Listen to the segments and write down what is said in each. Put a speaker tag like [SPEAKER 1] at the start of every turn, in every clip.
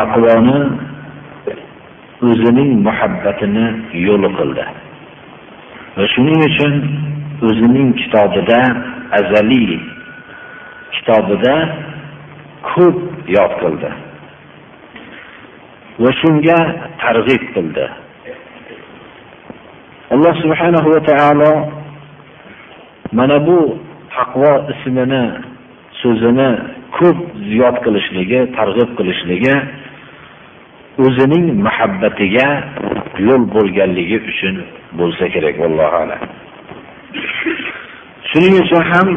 [SPEAKER 1] Taqvoni o'zining muhabbatini yo'l qildi. Va shuning uchun o'zining kitobida azaliy kitobida ko'p yod qildi. Va shunga targ'ib qildi. Alloh subhanahu va taolo mana bu taqvo ismini so'zini ko'p ziyod qilishligi targ'ib qilishligi o'zining muhabbatiga yo'l bo'lganligi uchun bo'lsa kerak vallohu alam. Shuning uchun ham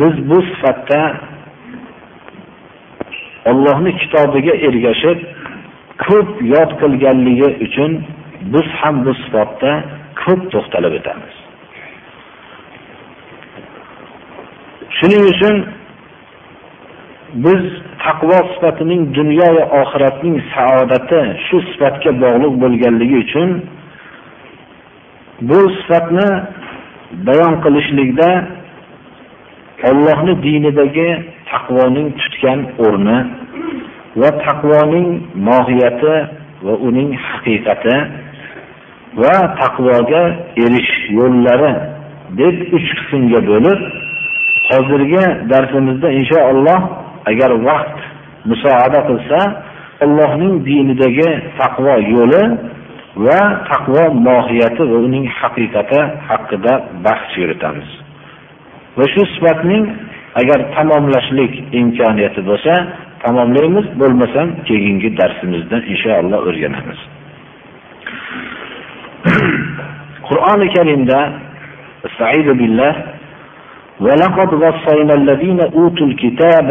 [SPEAKER 1] biz bu sifatda Allohni kitobiga ergashib ko'p yod qilganligi uchun biz ham bu sifatda ko'p to'xtalib o'tamiz. Shuning uchun biz taqvo sifatining dunyo va oxiratning saodati shu sifatga bog'liq bo'lganligi uchun bu sifatni bayon qilishlikda Allohning dinidagi taqvoning tutgan o'rni va taqvoning mohiyati va uning haqiqati va taqvoga erishish yo'llari deb uch qismga bo'lib hozirgi darsimizda inshaalloh agar vaqt musoada qilsa Allohning dinidagi taqvo yo'li va taqvo mohiyati va uning haqiqati haqida bahs yuritamiz. Va shu sifatning agar tamomlashlik imkoniyati bo'lsa, tamomlaymiz, bo'lmasam keyingi darsimizda inshaalloh o'rganamiz. Qur'oni Karimda Estaizu billah ولقد وصينا الذين أوتوا الكتاب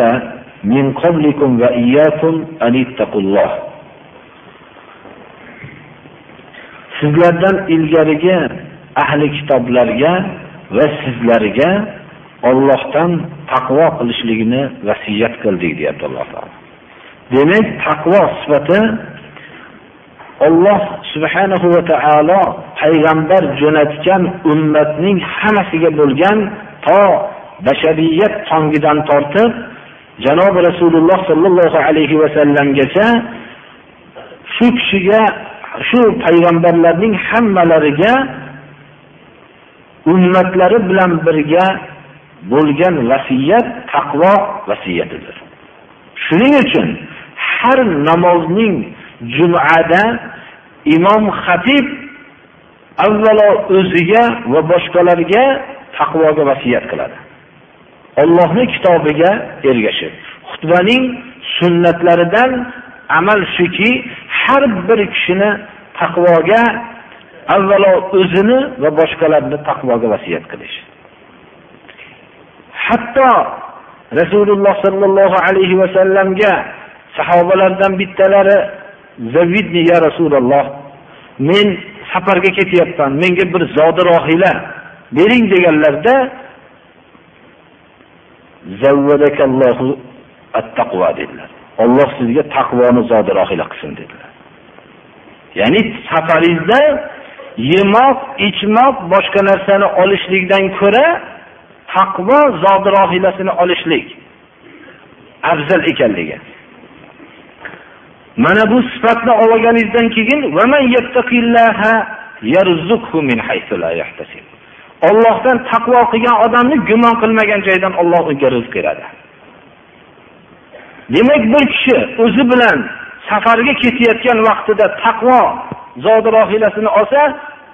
[SPEAKER 1] min qablikum va iyyakum anittaqulloh sizlardan ilgarigi ahli kitoblarga va sizlarga ollohdan taqvo qilishligini vasiyat qildik deyapti Alloh taolo. Demak, taqvo sifati olloh subhanahu va taolo payg'ambar jo'natgan ummatning hammasiga bo'lgan to bashariyat tongidan tortib janobi rasululloh sollallohu alayhi vasallamgacha shu kishiga shu payg'ambarlarning hammalariga ummatlari bilan birga bo'lgan vasiyat taqvo vasiyatidir. Shuning uchun har namozning jumada imom xatib avvalo o'ziga va boshqalarga taqvoga vasiyat qiladi. Allohning kitobiga ergashib xutbaning sunnatlaridan amal shuki har bir kishini taqvoga avvalo o'zini va boshqalarni taqvoga vasiyat qilish. Hatto rasululloh sallallohu alayhi va sallamga sahobalardan bittalari zavidni ya rasululloh men safarga ketyapman menga bir zodi rohila bering deganlarda dedilar. Alloh sizga taqvoni zodi rohila qilsin dedilar. Ya'ni safaringizda yemoq ichmoq boshqa narsani olishlikdan ko'ra taqvo zodi rohilasini olishlik afzal ekanligi. Mana bu sifatni olganingizdan keyin Allohdan taqvo qilgan odamni gumon qilmagan joydan Alloh unga rizq beradi. Demak, bir kishi o'zi bilan safarga ketayotgan vaqtida taqvo zodi rohilasini olsa,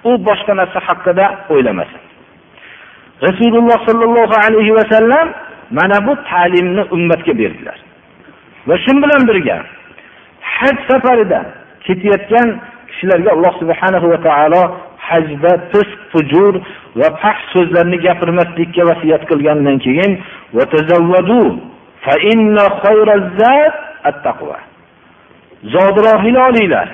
[SPEAKER 1] u boshqa narsa haqida o'ylamasin. Rasululloh sollallohu alayhi va sallam mana bu ta'limni ummatga berdilar. Va shu bilan birga haj safarida ketayotgan kishilarga Alloh subhanahu va taolo
[SPEAKER 2] hajda fisq fujur va past so'zlarni gapirmaslikka vasiyat qilgandan keyin zodirohila olinglar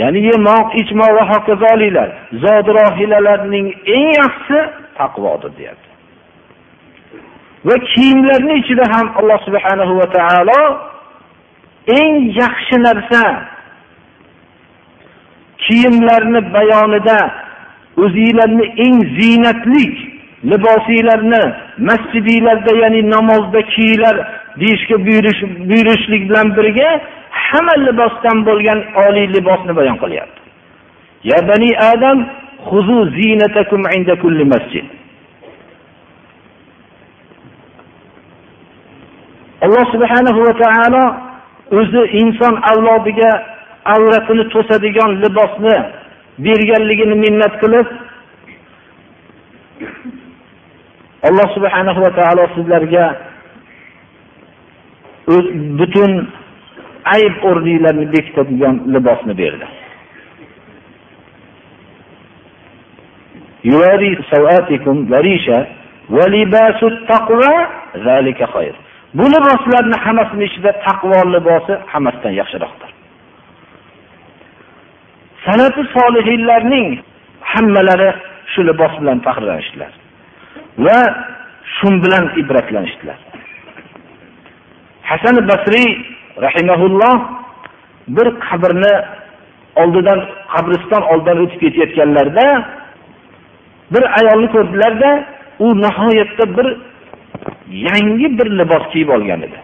[SPEAKER 2] ya'ni yemoq ichmoq va hokazo olinglar. Zodrohilalarning eng yaxshisi taqvodir deyapti. Va kiyimlarni ichida ham alloh subhanahu va taolo eng yaxshi narsa kiyimlarni bayonida o'zinglarni eng ziynatlik libosinglarni masjidinglarda ya'ni namozda kiyinglar deyishga buyurish buyurishlik bilan birga hamma libosdan bo'lgan oliy libosni bayon qilyapti. Ya bani adam xuzu zinatakum inda kulli masjid. Alloh subhanahu va taolo o'zi inson avlodiga avratini to'sadigan libosni berganligini minnat qilib alloh subhanahu va taolo sizlarga butun ayb o'rninglarni bekitadigan libosni berdi. Bu liboslarni hammasini ichida taqvo libosi hammasidan yaxshiroqdir. Salafi solihinlarning hammalari shu libos bilan faxrlanishdilar va shu bilan ibratlanishdilar. Hasan basriy rahimaulloh bir qabrni oldidan qabriston oldidan o'tib ketayotganlarida bir ayolni ko'rdilarda u nihoyatda bir yangi bir libos kiyib olgan edi.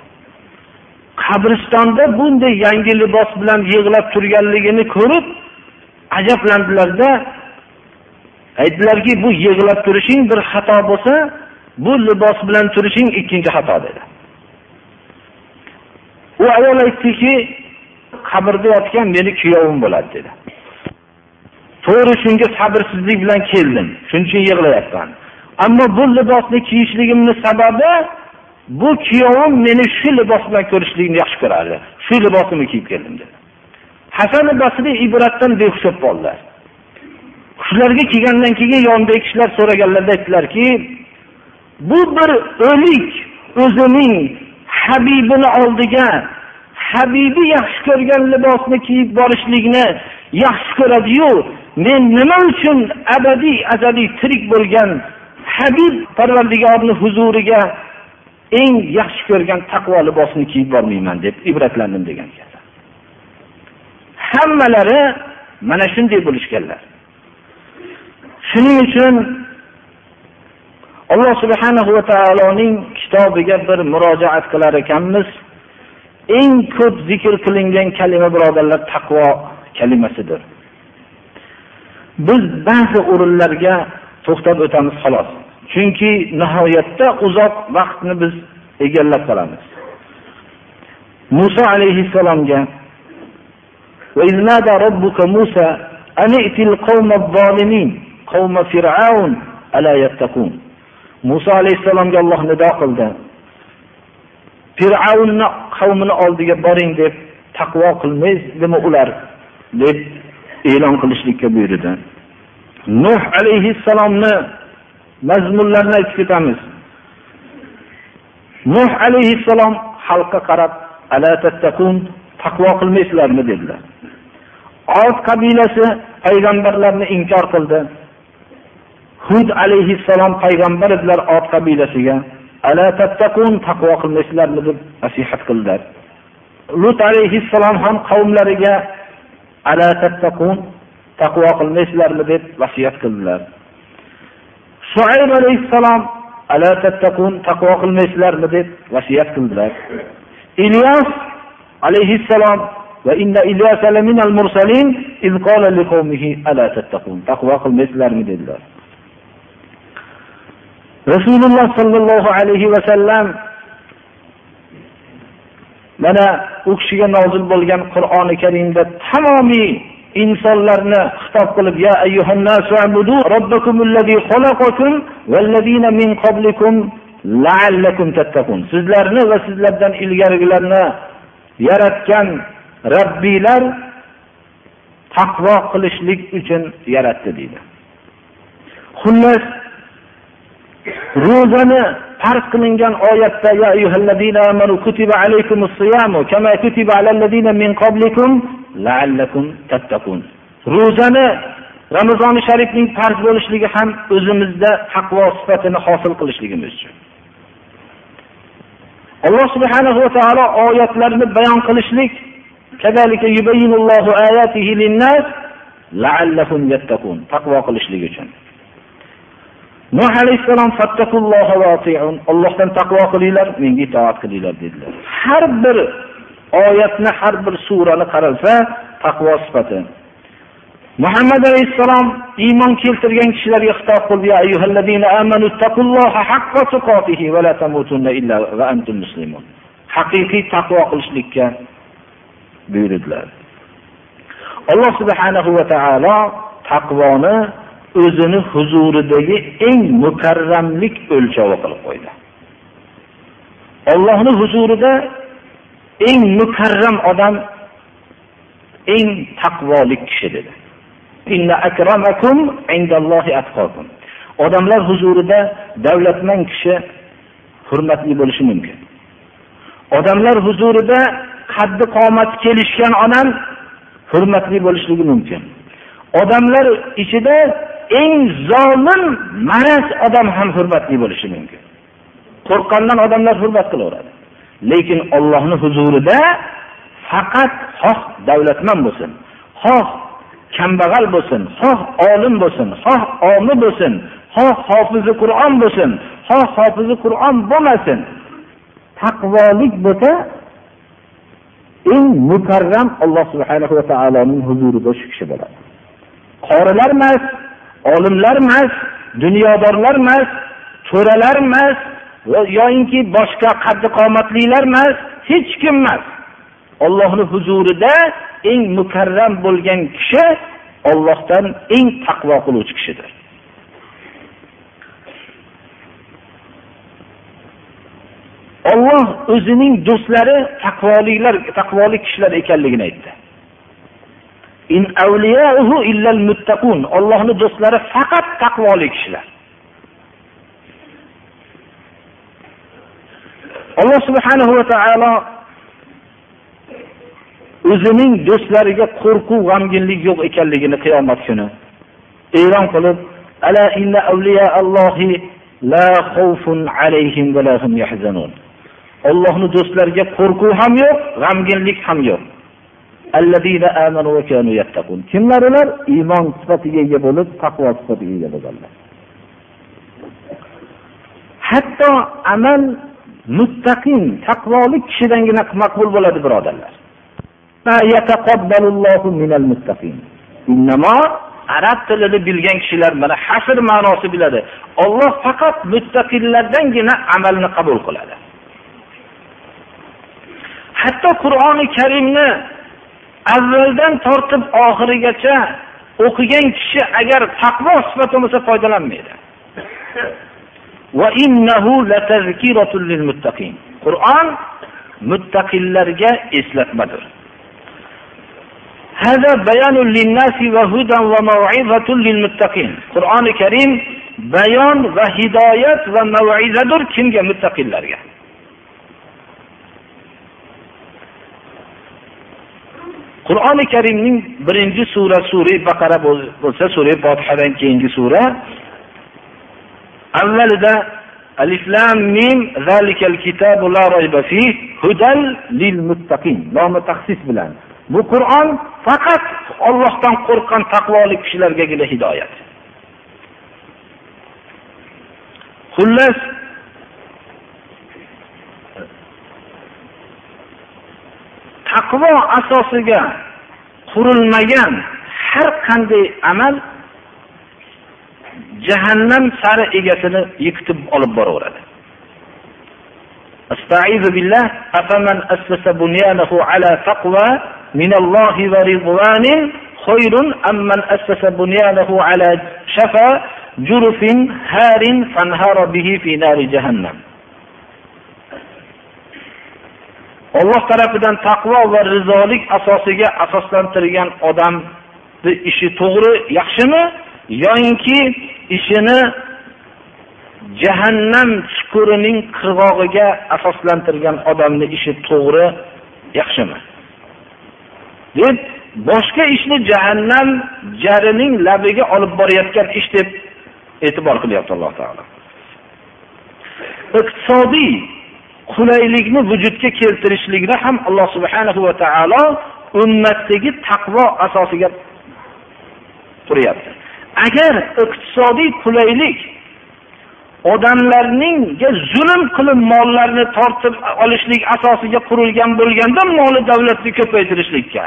[SPEAKER 2] Qabristonda bunday yangi libos bilan yig'lab turganligini ko'rib ajablandilarda aytdilarki bu yig'lab turishing bir xato bo'lsa bu libos bilan turishing ikkinchi xato dedi. U ayol aytdiki qabrda yotgan meni kuyovim bo'ladi dedi. To'g'ri shunga sabrsizlik bilan keldim. Shuning uchun yig'layapman. Ammo bu libosni kiyishligimni sababi bu kuyovim meni shu libos bilan ko'rishlikni yaxshi ko'rardi. Shu libosimni kiyib keldim dedi. Hasan basriy ibratdan behush bo'lib qoldilar kelgandan keyin yonidagi kishilar so'raganlarida aytdilarki bu bir o'lik o'zining habibini oldiga habibi yaxshi ko'rgan libosni kiyib borishlikni yaxshi ko'radiyu men nima uchun abadiy azaliy tirik bo'lgan habib parvardigorni huzuriga eng yaxshi ko'rgan taqvo libosini kiyib bormayman deb ibratlandim degan ekan. Hammalari mana shunday bo'lishganlar. Shuning uchun alloh subhanahu va taoloning kitobiga bir murojaat qilar ekanmiz eng ko'p zikr qilingan kalima birodarlar taqvo kalimasidir. Biz ba'zi o'rinlarga to'xtab o'tamiz xolos. Chunki nihoyatda uzoq vaqtni biz egallab qolamiz. Muso alayhissalomga وإذ نادى ربك موسى أن ائت القوم الظالمين قوم فرعون ألا يتقون muso alayhissalomga olloh nido qildi fir'avnni qavmini oldiga boring deb taqvo qilmaydimi ular deb e'lon qilishlikka buyurdi nuh alayhissalomni mazmunlarini aytib ketamiz nuh alayhissalom xalqqa qarab taqvo qilmaysizlarmi dedilar Ot qabilasi payg'ambarlarni inkor qildi. Hud alayhissalom payg'ambar edilar ot qabilasiga. Ala tattaqun taqvo qilmaysizlarmi? deb nasihat qildilar. Lut alayhissalom ham qavmlariga ala tattaqun taqvo qilmaysizlarmi? deb vasiyat qildilar. Shuayb alayhissalom ala tattaqun taqvo qilmaysizlarmi? deb vasiyat qildilar. Ilyos alayhissalom taqvo qilmaysizlarmi dedilar. Rasululloh sollallohu alayhi vasallam mana u kishiga nozil bo'lgan qur'oni karimda tamomiy insonlarni xitob qilib ya ayyuhannasu robbakumul xalaqakum min qablikum la'allakum tattaqun. Sizlarni va sizlardan ilgarigilarni yaratgan rabbiylar taqvo qilishlik uchun yaratdi deydi. Xullas ro'zani farz qilingan oyatda ya ayyuhallazina amanu kutiba alaykumus siyamu kama kutiba alal ladina min qablikum la'allakum tattaqun. Ro'zani ramazoni sharifning farz bo'lishligi ham o'zimizda taqvo sifatini hosil qilishligimiz uchun. Alloh subhanahu va taolo oyatlarni bayon qilishlik taqvo qilishlik uchun. Nuh alayhissalom Allohdan taqvo qilinglar menga itoat qilinglar dedilar. Har bir oyatni har bir surani qaralsa taqvo sifati. Muhammad alayhissalom iymon keltirgan kishilarga xitob qildi haqiqiy taqvo qilishlikka buyurdilar alloh subhanahu va taolo taqvoni o'zini huzuridagi eng mukarramlik o'lchovi qilib qo'ydi. Ollohni huzurida eng mukarram odam eng taqvolik kishi dedi. Odamlar huzurida davlatmand kishi hurmatli bo'lishi mumkin. Odamlar huzurida qaddi qomati kelishgan odam hurmatli bo'lishligi mumkin. Odamlar ichida eng zolim maraz odam ham hurmatli bo'lishi mumkin. Qo'rqqandan odamlar hurmat qilaveradi. Lekin ollohni huzurida faqat xoh davlatman bo'lsin xoh kambag'al bo'lsin xoh olim bo'lsin xoh omi bo'lsin xoh hofizi qur'on bo'lsin xoh hofizi qur'on bo'lmasin. Taqvolik bo'lsa eng mukarram alloh subhanahu va taoloning huzurida shu kishi bo'ladi. Qorilar emas olimlar emas dunyodorlar emas to'ralar emas yoyinki boshqa qaddi qomatlilar emas hech kim emas. Ollohni huzurida eng mukarram bo'lgan kishi ollohdan eng taqvo qiluvchi kishidir. Olloh o'zining do'stlari taqvoliklar taqvoli kishilar ekanligini aytdi. Ollohni do'stlari faqat taqvoli kishilar. Alloh subhanahu va taolo o'zining do'stlariga qo'rquv g'amginlik yo'q ekanligini qiyomat kuni e'lon qilib ala inna avliya allohi la xawfun alayhim va lahum yahzanun. Allohning do'stlariga qo'rquv ham yo'q, g'amginlik ham yo'q. Allazina amanu va kanu yattaqun. Kimlar ular? Iymon sifatiga ega bo'lib, taqvo sifatiga ega bo'lganlar. Hatto amal muttaqin, taqvoli kishidangina maqbul bo'ladi, birodarlar. Ma yataqabbalullohu minal muttaqin. Innama arab tilini bilgan kishilar mana hasr ma'nosi biladi. Alloh faqat muttaqillardangina amalni qabul qiladi. Hatto qur'oni karimni avvaldan tortib oxirigacha o'qigan kishi agar taqvo sifati bo'lsa foydalanmaydi. Qur'on muttaqillarga eslatmadir. Qur'oni karim bayon va hidoyat va mav'izadir kimga? Muttaqillarga qur'oni karimning birinchi sura sura baqara bo'lsa sura fotihadan keyingi sura. Avvalida alif lam mim zalikal kitabu la rayba fih hudal lil muttaqin nomi taxsis bilan. Bu qur'on faqat ollohdan qo'rqqan taqvolik kishilargagina hidoyat. Xullas taqvo asosiga qurilmagan har qanday amal jahannam sari egasini yikitib olib boraveradi استعيذ بالله أفمن أسس بنيانه على تقوى من الله ورضوان خير أم من أسس بنيانه على شفا جرف هار فانهار به في نار جهنم Alloh tarafidan taqvo va rizolik asosiga asoslantirilgan odamni ishi to'g'ri yaxshimi yoyinki ishini jahannam chukurining qirg'og'iga asoslantirgan odamni ishi to'g'ri yaxshimi? Deb boshqa ishni jahannam jarining labiga olib borayotgan ish deb e'tibor qilyapti alloh taolo. Iqtisodiy qulaylikni vujudga keltirishlikni ham alloh subhanahu va taolo ummatdagi taqvo asosiga quryapti. Agar iqtisodiy qulaylik odamlarningga zulm qilib mollarni tortib olishlik asosiga qurilgan bo'lganda moli davlatni ko'paytirishlikka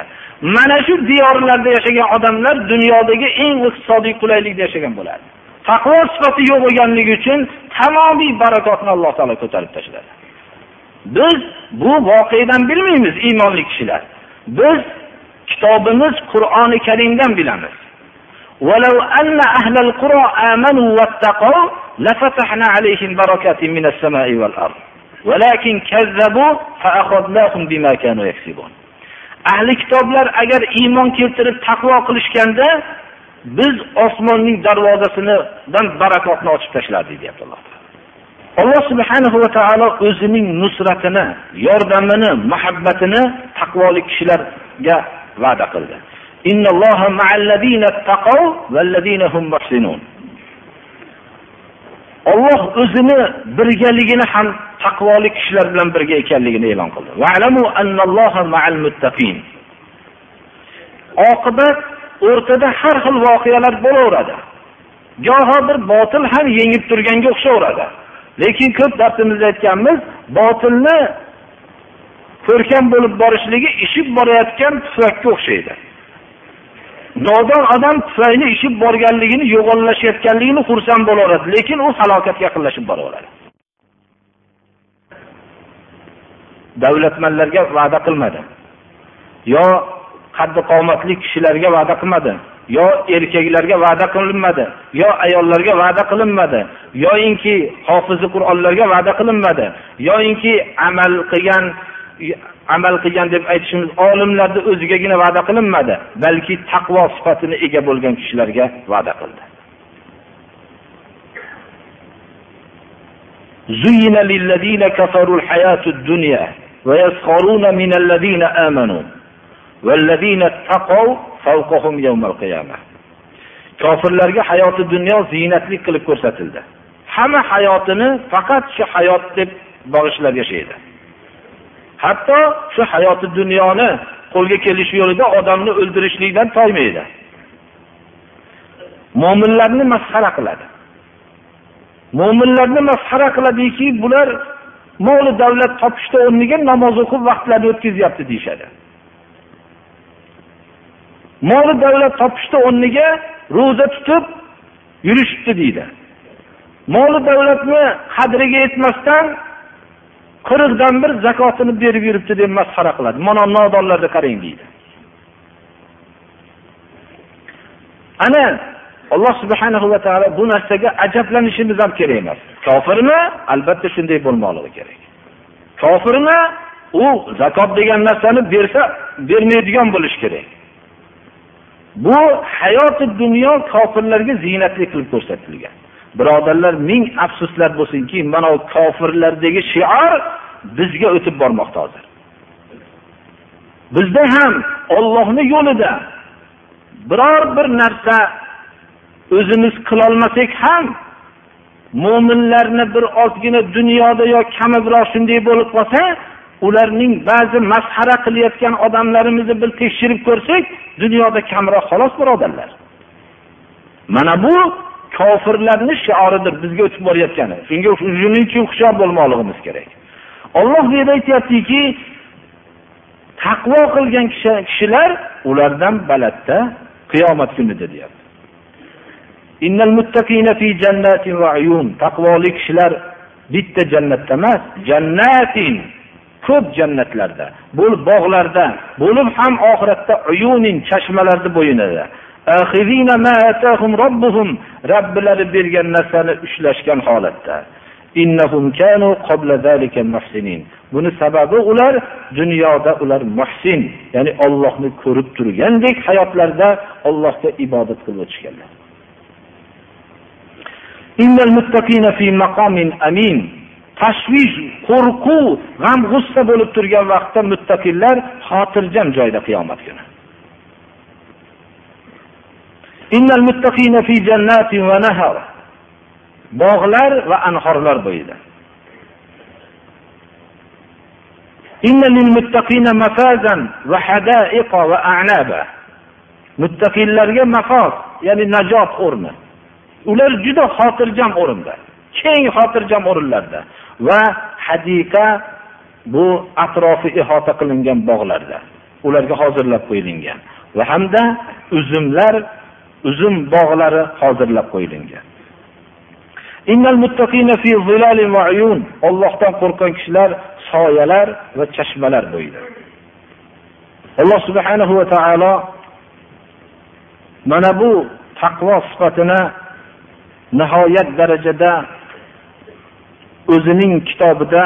[SPEAKER 2] mana shu diyorlarda yashagan odamlar dunyodagi eng iqtisodiy qulaylikda yashagan bo'ladi. Taqvo sifati yo'q bo'lganligi uchun tamomiy barakotni alloh taolo ko'tarib tashladi. biz bu voqeadan bilmaymiz iymonli kishilar biz kitobimiz qur'oni karimdan bilamiz ولو أن أهل القرى آمنوا واتقوا لفتحنا عليهم بركات من السماء والأرض ولكن كذبوا فأخذناهم بما كانوا يكسبون ahli kitoblar agar iymon keltirib taqvo qilishganda biz osmonning darvozasidan barakotni ochib tashlardik deyapti alloh alloh subhanahu va taolo o'zining nusratini yordamini muhabbatini taqvoli kishilarga va'da qildi. Olloh o'zini birgaligini ham taqvoli kishilar bilan birga ekanligini e'lon qildi. Oqibat o'rtada har xil voqealar bo'laveradi. Goho bir botil ham yengib turganga o'xshaveradi. Lekin ko'p darsimizda aytganmiz botilni ko'rkam bo'lib borishligi ishib borayotgan tufakka o'xshaydi. Nodon odam tufayli ishib borganligini yo'g'onlashayotganligini xursand bo'laveradi lekin u halokatga yaqinlashib boraveradi. Davlatmanlarga va'da qilmadi yo qaddi qomatli kishilarga va'da qilmadi. yo erkaklarga va'da qilinmadi yo ayollarga va'da qilinmadi yoyinki hofizi qur'onlarga va'da qilinmadi yoyinki amal qilgan amal qilgan deb aytishimiz olimlarni o'zigagina va'da qilinmadi balki taqvo sifatini ega bo'lgan kishilarga va'da qildi زين للذين كفروا الحياة الدنيا ويسخرون من الذين آمنوا والذين اتقوا فوقهم يوم القيامة kofirlarga hayoti dunyo ziynatlik qilib ko'rsatildi. Hamma hayotini faqat shu hayot deb bag'ishlab yashaydi. Hatto shu hayoti dunyoni qo'lga kelish yo'lida odamni o'ldirishlikdan toymaydi. Mo'minlarni masxara qiladi. Mo'minlarni masxara qiladiki bular moli davlat topishni o'rniga namoz o'qib vaqtlarini o'tkazyapti deyishadi. Moli davlat topishni o'rniga ro'za tutib yurishibdi deydi. Moli davlatni qadriga yetmasdan qirqdan bir zakotini berib yuribdi deb masxara qiladi. Mana nodonlarni qarang deydi. Ana alloh subhanahu va taolo bu narsaga ajablanishimiz ham kerak emas. Kofirmi albatta shunday bo'lmoqligi kerak. Kofirmi u zakot degan narsani bersa bermaydigan bo'lishi kerak. Bu hayoti dunyo kofirlarga ziynatli qilib ko'rsatilgan. Birodarlar ming afsuslar bo'lsinki mana bu kofirlardagi shior bizga o'tib bormoqda hozir. Bizda ham ollohni yo'lida biror bir narsa o'zimiz qilolmasak ham mo'minlarni bir ozgina dunyoda yo kami biroz shunday bo'lib qolsa ularning ba'zi masxara qilayotgan odamlarimizni bir tekshirib ko'rsak dunyoda kamroq xolos birodarlar. Mana bu kofirlarni shioridir bizga o'tib borayotgani. Shunga shuning uchun hushyor bo'lmoqligimiz kerak. Olloh bu yerda aytyaptiki taqvo qilgan kishilar ulardan balandda qiyomat kunida deyapti. Taqvoli kishilar bitta jannatda emas jannatin ko'p jannatlarda bo'lib bog'larda bo'lib ham oxiratda uyunin chashmalarni bo'yinida robbilari bergan narsani ushlashgan holatda. Buni sababi ular dunyoda ular muhsin ya'ni ollohni ko'rib turgandek hayotlarida ollohga ibodat qilib o'tishganlar. Tashvish qo'rquv g'am g'ussa bo'lib turgan vaqtda muttaqillar xotirjam joyda qiyomat kuni. Bog'lar va anhorlar bo'yida. Muttaqillarga mafoz ya'ni najot o'rni. Ular juda xotirjam o'rinda keng xotirjam o'rinlarda. Va hadiqa bu atrofi ihota qilingan bog'larda. Ularga hozirlab qo'yilgan va hamda uzumlar uzum bog'lari hozirlab qo'yilgan. Ollohdan qo'rqqan kishilar soyalar va chashmalar bo'yida. Alloh subhanahu va taolo mana bu taqvo sifatini nihoyat darajada o'zining kitobida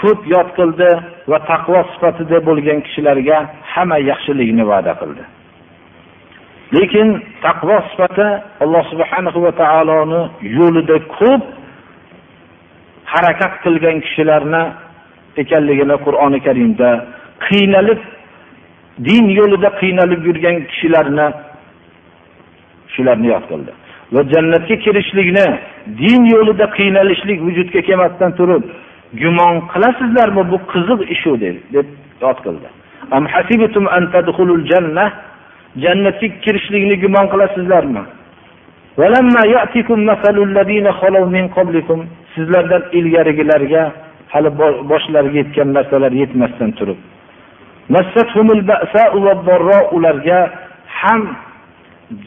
[SPEAKER 2] ko'p yod qildi va taqvo sifatida bo'lgan kishilarga hamma yaxshilikni va'da qildi. Lekin taqvo sifati alloh subhanahu va taoloni yo'lida ko'p harakat qilgan kishilarni ekanligini qur'oni karimda qiynalib din yo'lida qiynalib yurgan kishilarni shularni yod qildi. Va jannatga kirishlikni din yo'lida qiynalishlik vujudga kelmasdan turib gumon qilasizlarmi bu qiziq ishu deb yod qildi. Jannatga kirishlikni gumon qilasizlarmi? Sizlardan ilgarigilarga hali boshlariga yetgan narsalar yetmasdan turib. Ularga ham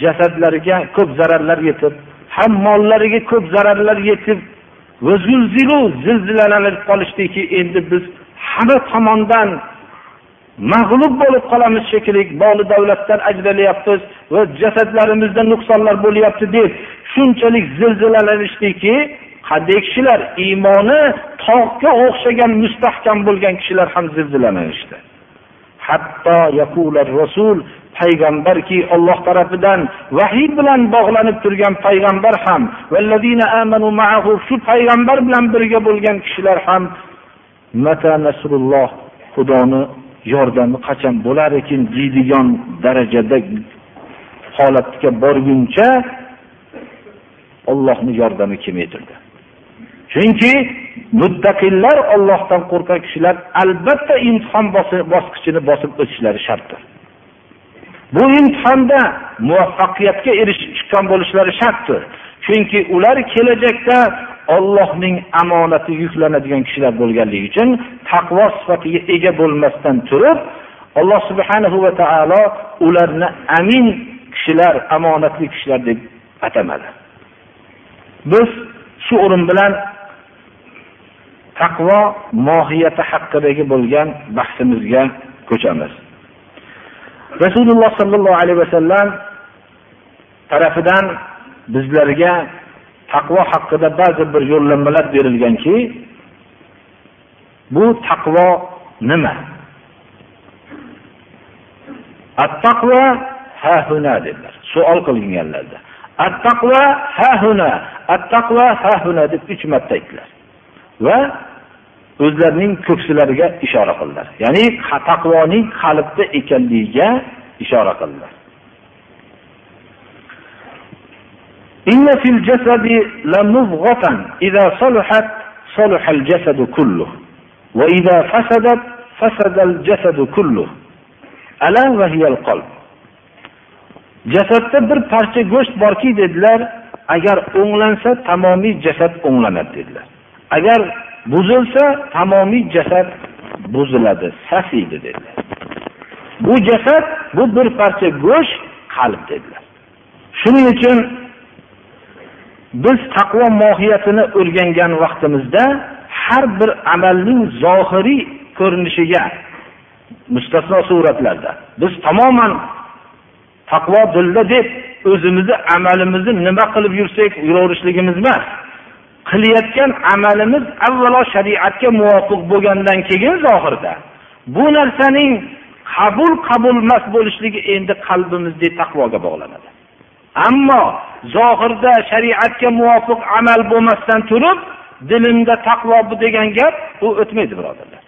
[SPEAKER 2] jasadlariga ko'p zararlar yetib ham mollariga ko'p zararlar yetib zilzilalanib qolishdiki endi biz hamma tomondan mag'lub bo'lib qolamiz shekilli moli davlatdan ajralyapmiz va jasadlarimizda nuqsonlar bo'lyapti deb shunchalik zilzilalanishdiki qanday kishilar iymoni tog'ga o'xshagan mustahkam bo'lgan kishilar ham zilzilalanishdi. Hatto rasul payg'ambarki olloh tarafidan vahiy bilan bog'lanib turgan payg'ambar ham shu payg'ambar bilan birga bo'lgan kishilar ham mata nasrulloh xudoni yordami qachon bo'lar ekan deydigan darajada holatga borguncha ollohni yordami kelmayturdi chunki muttaqillar ollohdan qo'rqqan kishilar albatta imtihon bosqichini bosib o'tishlari shartdir. Bu imtihonda muvaffaqiyatga erishib chiqqan bo'lishlari shartdir. Chunki ular kelajakda ollohning omonati yuklanadigan kishilar bo'lganligi uchun taqvo sifatiga ega bo'lmasdan turib alloh subhanahu va taolo ularni amin kishilar omonatli kishilar deb atamadi. Biz shu o'rin bilan taqvo mohiyati haqidagi bo'lgan bahsimizga ko'chamiz. Rasululloh sollallohu alayhi vasallam tarafidan bizlarga taqvo haqida ba'zi bir yo'llanmalar berilganki bu taqvo nima? Attaqvo ha huna dedilar. Savol qilinganlarda attaqvo ha huna attaqvo ha huna deb uch marta aytdilar. Va o'zlarining ko'ksilariga ishora qildilar ya'ni taqvoning qalbda ekanligiga ishora qildilar إن في الجسد لمضغة إذا صلحت صلح الجسد كله وإذا فسدت فسد الجسد كله ألا وهي القلب jasadda bir parcha go'sht borki dedilar agar o'nglansa tamomiy jasad o'nglanadi dedilar agar buzilsa tamomiy jasad buziladi sasiydi dedilar. Bu jasad bu bir parcha go'sht qalb dedilar. Shuning uchun biz taqvo mohiyatini o'rgangan vaqtimizda har bir amalning zohiriy ko'rinishiga mustasno suratlarda biz tamoman taqvo dilda deb o'zimizni amalimizni nima qilib yursak yuraverishligimiz emas. Qilayotgan amalimiz avvalo shariatga muvofiq bo'lgandan keyin zohirda. Bu narsaning qabul qabul emas bo'lishligi endi qalbimizdagi taqvoga bog'lanadi. Ammo zohirda shariatga muvofiq amal bo'lmasdan turib dilimda taqvo degan gap u o'tmaydi birodarlar.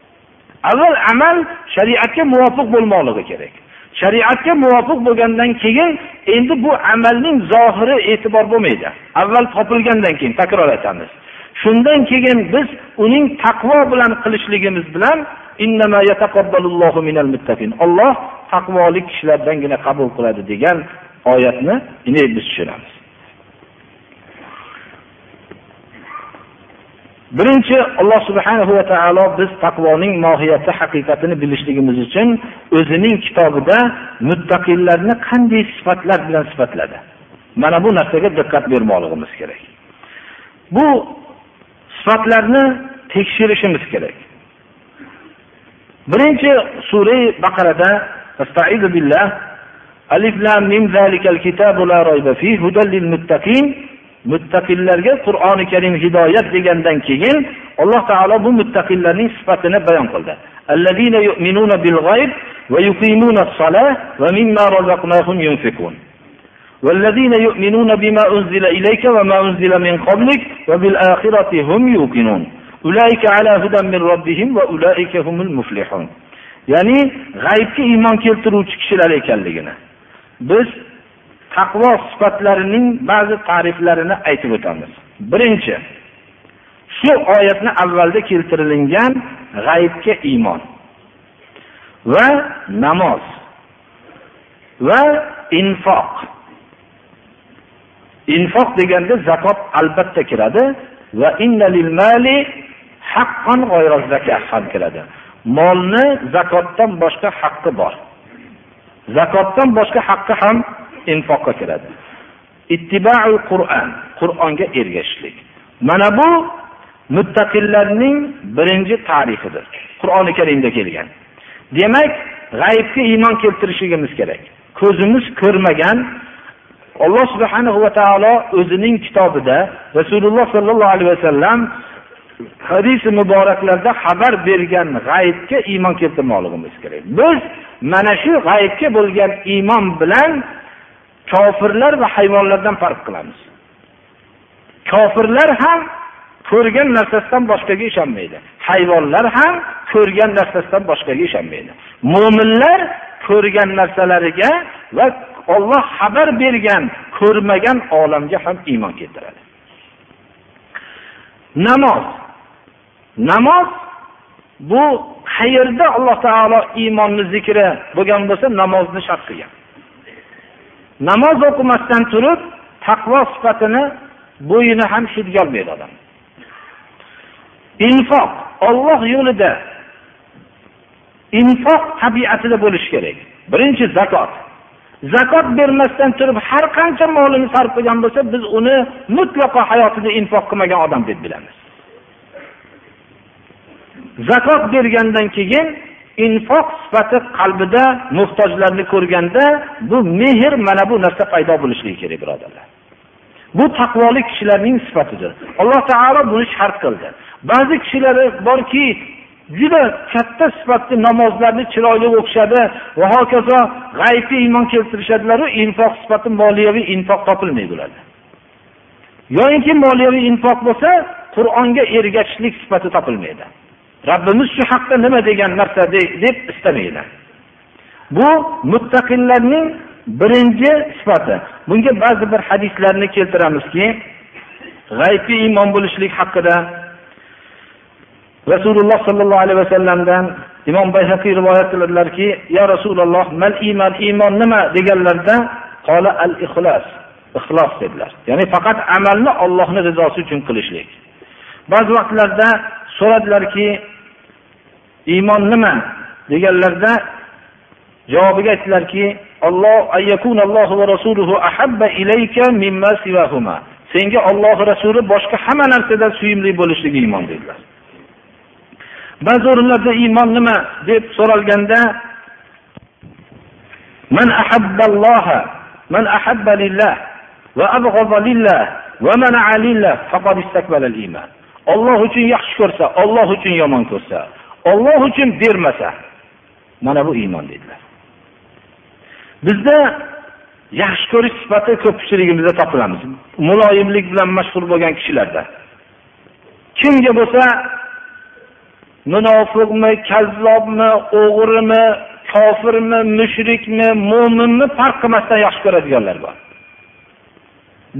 [SPEAKER 2] Avval amal shariatga muvofiq bo'lmoqligi kerak. Shariatga muvofiq bo'lgandan keyin endi bu amalning zohiri e'tibor bo'lmaydi. Avval topilgandan keyin takror aytamiz. Shundan keyin biz uning taqvo bilan qilishligimiz bilan olloh taqvolik kishilardangina qabul qiladi degan oyatni biz tushunamiz. Birinchi alloh subhanahu va taolo biz taqvoning mohiyati haqiqatini bilishligimiz uchun o'zining kitobida muttaqillarni qanday sifatlar bilan sifatladi. Mana bu narsaga diqqat bermoqligimiz kerak. Bu sifatlarni tekshirishimiz kerak. Birinchi sura baqarada billah alif lam mim zalikal kitabu la rayba fihi hudal lil muttaqin muttaqillarga qur'oni karim hidoyat degandan keyin alloh taolo bu muttaqillarning sifatini bayon qildi. الذين يؤمنون بالغيب ويقيمون الصلاة ومما رزقناهم ينفقون والذين يؤمنون بما أنزل إليك وما أنزل من قبلك وبالآخرة هم يوقنون أولئك على هدى من ربهم وأولئك هم المفلحون ya'ni g'aybga iymon keltiruvchi kishilar ekanligini. Biz taqvo sifatlarining ba'zi ta'riflarini aytib o'tamiz. Birinchi shu oyatni avvalda keltirilgan g'aybga iymon va namoz va infoq. Infoq deganda zakot albatta kiradi va ham kiradi. Molni zakotdan boshqa haqqi bor. Zakotdan boshqa haqqi ham infoqqa kiradi. Ittibaul qur'on qur'onga ergashishlik. Mana bu muttaqillarning birinchi tarixidir. Qur'oni karimda kelgan. Demak g'aybga iymon keltirishligimiz kerak. Ko'zimiz ko'rmagan alloh subhanahu va taolo o'zining kitobida rasululloh sollallohu alayhi vasallam hadis muboraklarda xabar bergan g'aybga iymon keltirmoqligimiz kerak. Biz mana shu g'aybga bo'lgan iymon bilan kofirlar va hayvonlardan farq qilamiz. Kofirlar ham ko'rgan narsasidan boshqaga ishonmaydi. Hayvonlar ham ko'rgan narsasidan boshqaga ishonmaydi. Mo'minlar ko'rgan narsalariga va olloh xabar bergan ko'rmagan olamga ham iymon keltiradi. Namoz. Namoz bu qayerda alloh taolo iymonni zikri bo'lgan bo'lsa namozni shart qilgan. Namoz o'qimasdan turib taqvo sifatini bo'yini ham hidga olmaydi odam. Infoq olloh yo'lida infoq tabiatida bo'lishi kerak. Birinchi zakot. Zakot bermasdan turib har qancha molini sarf qilgan bo'lsa biz uni mutlaqo hayotida infoq qilmagan odam deb bilamiz. Zakot bergandan keyin infoq sifati qalbida muhtojlarni ko'rganda bu mehr mana bu narsa paydo bo'lishligi kerak birodarlar. Bu taqvolik kishilarning sifatidir. Alloh taolo buni shart qildi. Ba'zi kishilar borki juda katta sifatli namozlarni chiroyli o'qishadi va hokazo g'aybga iymon keltirishadilaru infoq sifati moliyaviy infoq topilmaydi ularda. Yoyinki moliyaviy infoq bo'lsa qur'onga ergashishlik sifati topilmaydi. Robbimiz shu haqda nima degan narsa deb istamaydi. Bu muttaqillarning birinchi sifati. Bunga ba'zi bir hadislarni keltiramizki, g'aybga iymon bo'lishlik haqida Rasululloh sollallohu alayhi vasallamdan Imom Bayhaqiy rivoyat qiladilarki, "Ya Rasululloh, mal iymon, iymon nima?" deganlarda, "Qola al-ixlos." Ixlos dedilar. Ya'ni faqat amalni Allohning rizosi uchun qilishlik. Ba'zi vaqtlarda so'radilarki, iymon nima? deganlarda javobiga aytdilarki Alloh ayyakunallohu va rasuluhu ahabba ilayka mimma siwahuma. Senga Alloh rasuli boshqa hamma narsadan suyimli bo'lishligi iymon dedilar. Ba'zi o'rinlarda iymon nima? deb so'ralganda man ahabballoha man ahabba lillah va abghada lillah va mana lillah faqad istakbala iymon Alloh uchun yaxshi ko'rsa, Alloh uchun yomon ko'rsa, Alloh uchun bermasa, mana bu iymon dedilar. Bizda yaxshi ko'rish sifati ko'pchiligimizda topilamiz. Muloyimlik bilan mashhur bo'lgan kishilarda. Kimga bo'lsa munofiqmi, kazzobmi, o'g'rimi, kofirmi, mushrikmi, mo'minmi farq qilmasdan yaxshi ko'radiganlar bor.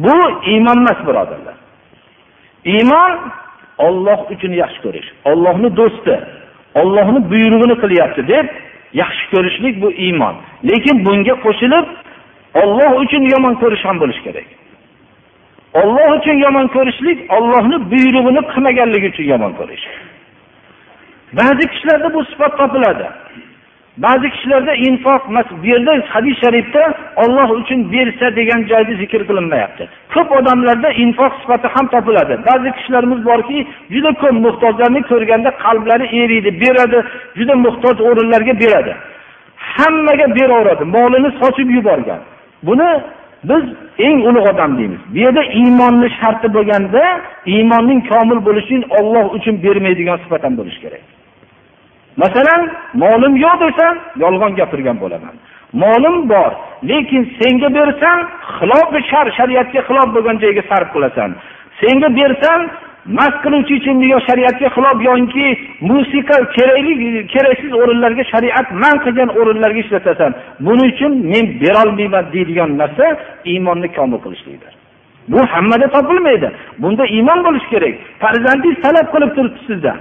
[SPEAKER 2] Bu iymon emas, birodarlar. Iymon Alloh uchun yaxshi ko'rish, Allohning do'sti, Allohning buyrug'ini qilyapti deb yaxshi ko'rishlik bu iymon. Lekin bunga qo'shilib Alloh uchun yomon ko'rish ham bo'lishi kerak. Alloh uchun yomon ko'rishlik Allohning buyrug'ini qilmaganligi uchun yomon ko'rish. Ba'zi kishilarda bu sifat topiladi. Ba'zi kishilarda infoq, bu yerda hadis sharifda Alloh uchun bersa degan joyda zikr qilinmayapti. Ko'p odamlarda infoq sifati ham topiladi. Ba'zi kishilarimiz borki, juda ko'p muhtojlarni ko'rganda qalblari eriydi, beradi, juda muhtoj o'rinlarga beradi. Hammaga beraveradi, molini sochib yuborgan. Buni biz eng ulug' odam deymiz. Bu yerda iymonni sharti bo'lganda, iymonning komil bo'lishi uchun Alloh uchun bermaydigan sifat ham bo'lishi kerak. Masalan, molim yo'q desam, yolg'on gapirgan bo'laman. Molim bor, lekin senga bersam, xilofi shar shariatga xilof bo'lgan joyga sarf qilasan. Senga bersam, mast qiluvchi ichimlik shariatga xilof yoki musiqa kerakli keraksiz o'rinlarga shariat man qilgan o'rinlarga ishlatasan. Buning uchun men bera olmayman deydigan narsa iymonni komil qilishlikdir. Bu hammada topilmaydi. Bunda iymon bo'lish kerak. Farzandingiz talab qilib turibdi sizdan.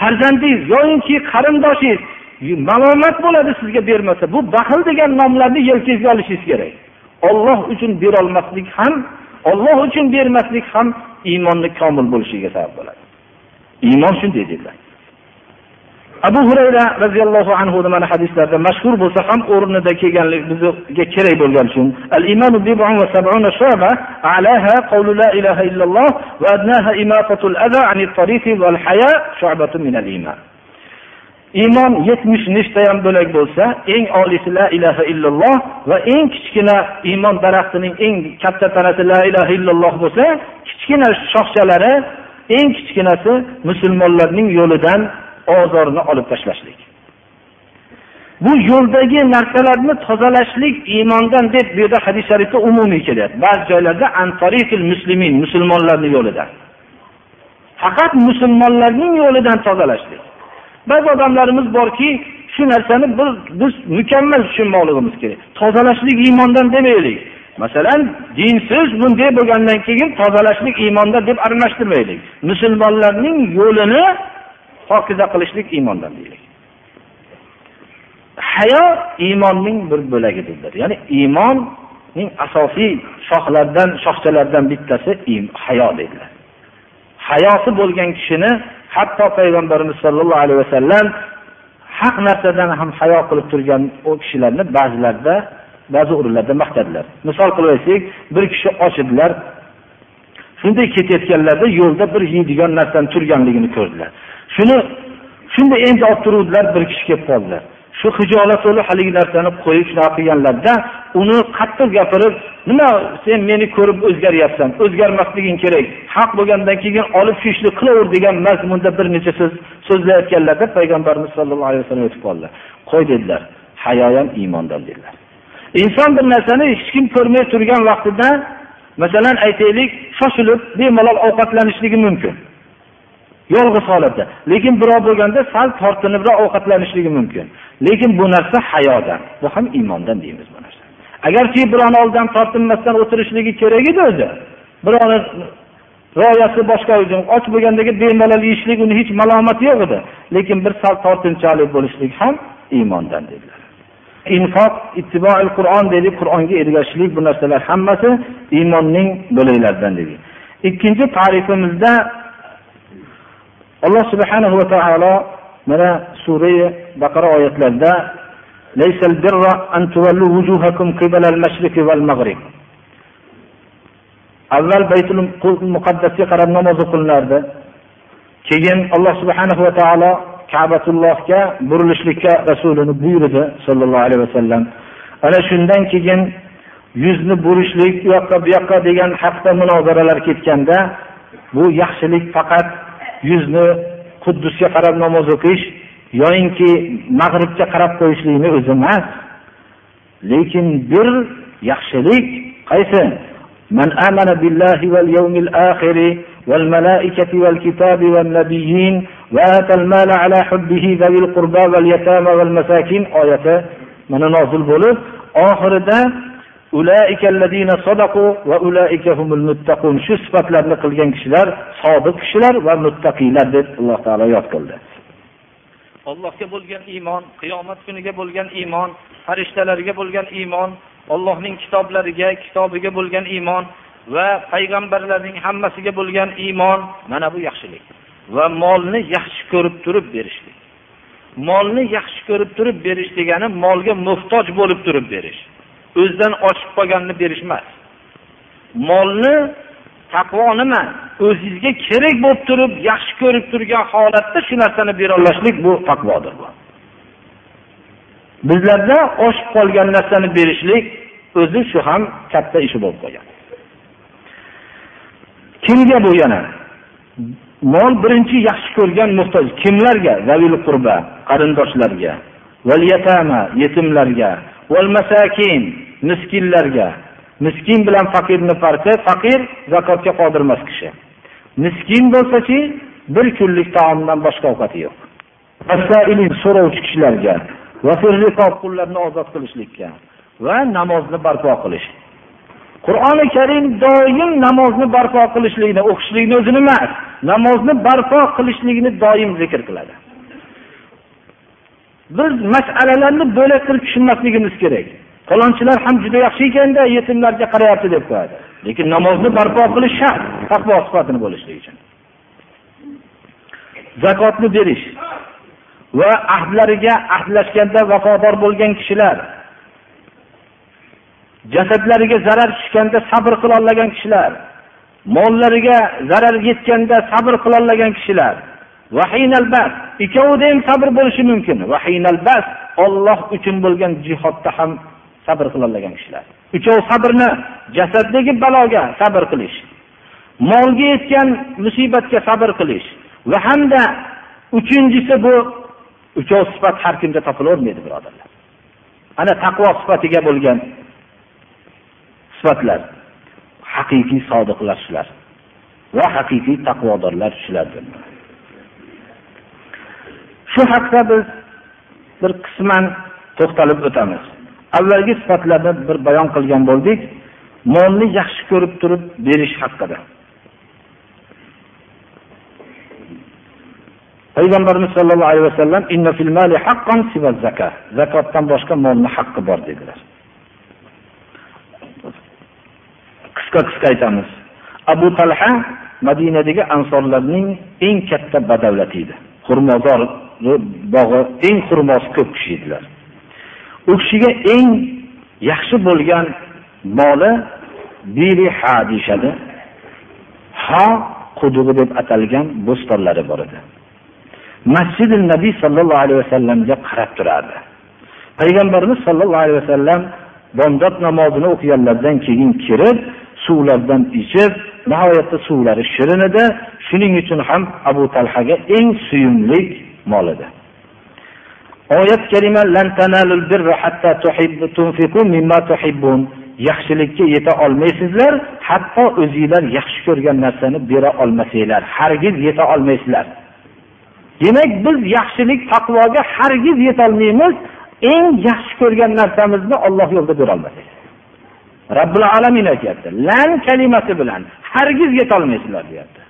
[SPEAKER 2] Farzandingiz yoyinki qarindoshingiz malomat bo'ladi sizga bermasa bu baxil degan nomlarni yelkangizga olishingiz kerak. Olloh uchun berolmaslik ham olloh uchun bermaslik ham iymonni komil bo'lishiga sabab bo'ladi. Iymon shunday dedilar. Abu hurayra roziyallohu anhu mana hadislarda mashhur bo'lsa ham o'rnida kelganlik bizga kerak bo'lgani uchun. Al imanu bid'un va sab'una shu'ba a'laha qawlu la ilaha illalloh va adnaha imatatul adha anit tariqi wal haya shu'batun min al iman. Iymon yetmish nechtayam bo'lak bo'lsa eng oliysi la ilaha illalloh va eng kichkina iymon daraxtining eng katta tanasi la ilaha illalloh bo'lsa kichkina shoxchalari eng kichkinasi musulmonlarning yo'lidan ozorni olib tashlashlik. Bu yo'ldagi narsalarni tozalashlik iymondan deb bu yerda hadis sharifda umumiy kelyapti. Ba'zi joylarda muslimin musulmonlarni yo'lidan. Faqat musulmonlarning yo'lidan tozalashlik. Ba'zi odamlarimiz borki shu narsani biz biz mukammal tushunmoqligimiz kerak. Tozalashlik iymondan demaylik. Masalan dinsiz bunday bo'lgandan keyin tozalashlik iymondan deb aralashtirmaylik. Musulmonlarning yo'lini pokiza qilishlik iymondan deylik. Hayo iymonning bir bo'lagidirdir ya'ni iymonning asosiy shoxlaridan shoxchalaridan bittasi hayo dedilar. Hayosi bo'lgan kishini hatto payg'ambarimiz sollallohu alayhi vasallam haq narsadan ham hayo qilib turgan u kishilarni ba'zilarda ba'zi o'rinlarda maqtadilar. Misol qilib aytsak bir kishi och edilar shunday ketayotganlarida yo'lda bir yeydigan narsani turganligini ko'rdilar. Shuni shunda endi olib turuvdilar bir kishi kelib qoldilar. Shu hijolat to'la haligi narsani qo'yib shunaqa qilganlarda uni qattiq gapirib nima sen meni ko'rib o'zgaryapsan o'zgarmasliging kerak haq bo'lgandan keyin olib shu ishni qilaver degan mazmunda bir necha so'z so'zlayotganlarda payg'ambarimiz sollallohu alayhi vasallam o'tib qoldilar. Qo'y dedilar hayo ham iymondan dedilar. Inson bir narsani hech kim ko'rmay turgan vaqtida masalan aytaylik shoshilib bemalol ovqatlanishligi mumkin. Yolg'iz holatda. Lekin birov bo'lganda sal tortinibroq ovqatlanishligi mumkin. Lekin bu narsa hayodan bu ham iymondan deymiz bu narsa. Agarki birovni oldidan tortinmasdan o'tirishligi kerak edi o'zi birovni rioyasi boshqa och bo'lgandagi bemalol yeyishlik uni hech malomati yo'q edi. Lekin bir sal tortinchalik bo'lishlik ham iymondan dedilar. Infoq ittiboil qur'on deylik qur'onga ergashishlik bu narsalar hammasi iymonning bo'laklaridan dedik ikkinchi tarifimizda alloh subhanahu va taolo mana surai baqara oyatlarida avval baytul muqaddasga qarab namoz o'qilinardi. Keyin alloh subhanahu va taolo kabatullohga burilishlikka rasulini buyurdi sollallohu alayhi vasallam. Ana shundan keyin yuzni burishlik u yoqqa bu yoqqa degan haqda munozaralar ketganda bu yaxshilik faqat yuzni quddusga qarab namoz o'qish yoyinki mag'ribga qarab qo'yishlikni o'zi emas lekin bir yaxshilik qaysi من آمن بالله واليوم الآخر والملائكة والكتاب والنبيين وآتى المال على حبه ذوي القربى واليتامى والمساكين آية من نازل bo'lib oxirida shu sifatlarni qilgan kishilar sodiq kishilar va muttaqiylar deb alloh taolo yod qildi.
[SPEAKER 3] Allohga bo'lgan iymon qiyomat kuniga bo'lgan iymon farishtalarga bo'lgan iymon Allohning kitoblariga kitobiga bo'lgan iymon va payg'ambarlarning hammasiga bo'lgan iymon mana bu yaxshilik. Va molni yaxshi ko'rib turib berishlik molni yaxshi ko'rib turib berish degani molga muhtoj bo'lib turib berish. O'zidan ochib qolganini berish emas. Molni taqvo nima? O'zingizga kerak bo'lib turib yaxshi ko'rib turgan holatda shu narsani berolashlik bu taqvodir. Bu bizlarda oshib qolgan narsani berishlik o'zi shu ham katta ishi bo'lib qolgan. Kimga bu yana? Mol birinchi yaxshi ko'rgan muhtoj kimlarga? Zavil qurba qarindoshlarga yetimlarga masakin miskinlarga miskin bilan faqirni farqi faqir zakotga qodir emas kishi. Miskin bo'lsachi bir kunlik taomdan boshqa ovqati yo'q. So'rovchi kishilarga qullarni ozod qilishlikka va namozni barpo qilish. Qur'oni karim doim namozni barpo qilishlikni o'qishlikni o'zini emas namozni barpo qilishlikni doim zikr qiladi. Biz masalalarni bo'lak qilib tushunmasligimiz kerak falonchilar ham juda yaxshi ekanda yetimlarga qarayapti deb qo'yadi. Lekin namozni barpo qilish shart taqvo sifatini bo'lishligi uchun. Zakotni berish va ahdlariga ahdlashganda vafodor bo'lgan kishilar jasadlariga zarar tushganda sabr qilolmagan kishilar mollariga zarar yetganda sabr qilolmagan kishilar. Ikkovida ham sabr bo'lishi mumkin. Olloh uchun bo'lgan jihodda ham sabr qilolmagan kishilar. Uchov sabrni jasaddagi baloga sabr qilish. Molga yetgan musibatga sabr qilish. Va hamda uchinchisi bu uchov sifat har kimda topilavermaydi birodarlar. Ana taqvo sifatiga bo'lgan sifatlar haqiqiy sodiqlar shular va haqiqiy taqvodorlar shulardir. Shu haqda biz bir qisman to'xtalib o'tamiz. Avvalgi sifatlarni bir bayon qilgan bo'ldik. Molni yaxshi ko'rib turib berish haqida. Payg'ambarimiz sollallohu alayhi vasallam zakotdan boshqa molni haqqi bor dedilar. Qisqa qisqa aytamiz. Abu talha madinadagi ansorlarning eng katta badavlati edi. Xurmozor bog'i eng xurmosi ko'p kishi edilar. U kishiga eng yaxshi bo'lgan moli biriha deyishadi ha qudug'i deb atalgan bo'stonlari bor edi. Masjidi nabiy sollallohu alayhi vasallamga qarab turardi. Payg'ambarimiz sollallohu alayhi vasallam bomdod namozini o'qiganlaridan keyin kirib suvlardan ichib nihoyatda suvlari shirin edi. Shuning uchun ham abu talhaga eng suyumli mol edi. Oyat kalima yaxshilikka yeta olmaysizlar hatto o'zinglar yaxshi ko'rgan narsani bera olmasanglar hargiz yeta olmaysizlar. Demak biz yaxshilik taqvoga hargiz yetolmaymiz eng yaxshi ko'rgan narsamizni olloh yo'lida berolmasak robbil alamin aytyapti lan kalimasi bilan hargiz yetolmaysizlar deyapti.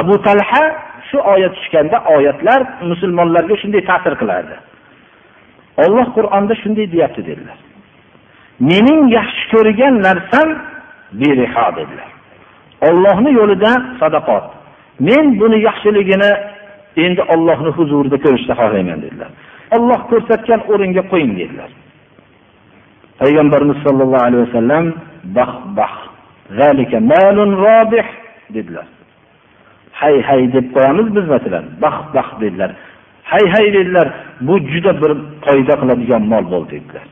[SPEAKER 3] Abu talha shu oyat tushganda oyatlar musulmonlarga shunday ta'sir qilardi. Olloh qur'onda shunday deyapti dedilar. Mening yaxshi ko'rgan narsam beriho dedilar. Ollohni yo'lida sadaqot. Men buni yaxshiligini endi ollohni huzurida ko'rishni xohlayman dedilar. Olloh ko'rsatgan o'ringa qo'ying dedilar. Payg'ambarimiz sollallohu alayhi vasallam bah bah dedilar. Hay hay deb qo'yamiz biz masalan baxt baxt dedilar. Hay hay dedilar bu juda bir foyda qiladigan mol bo'ldi dedilar.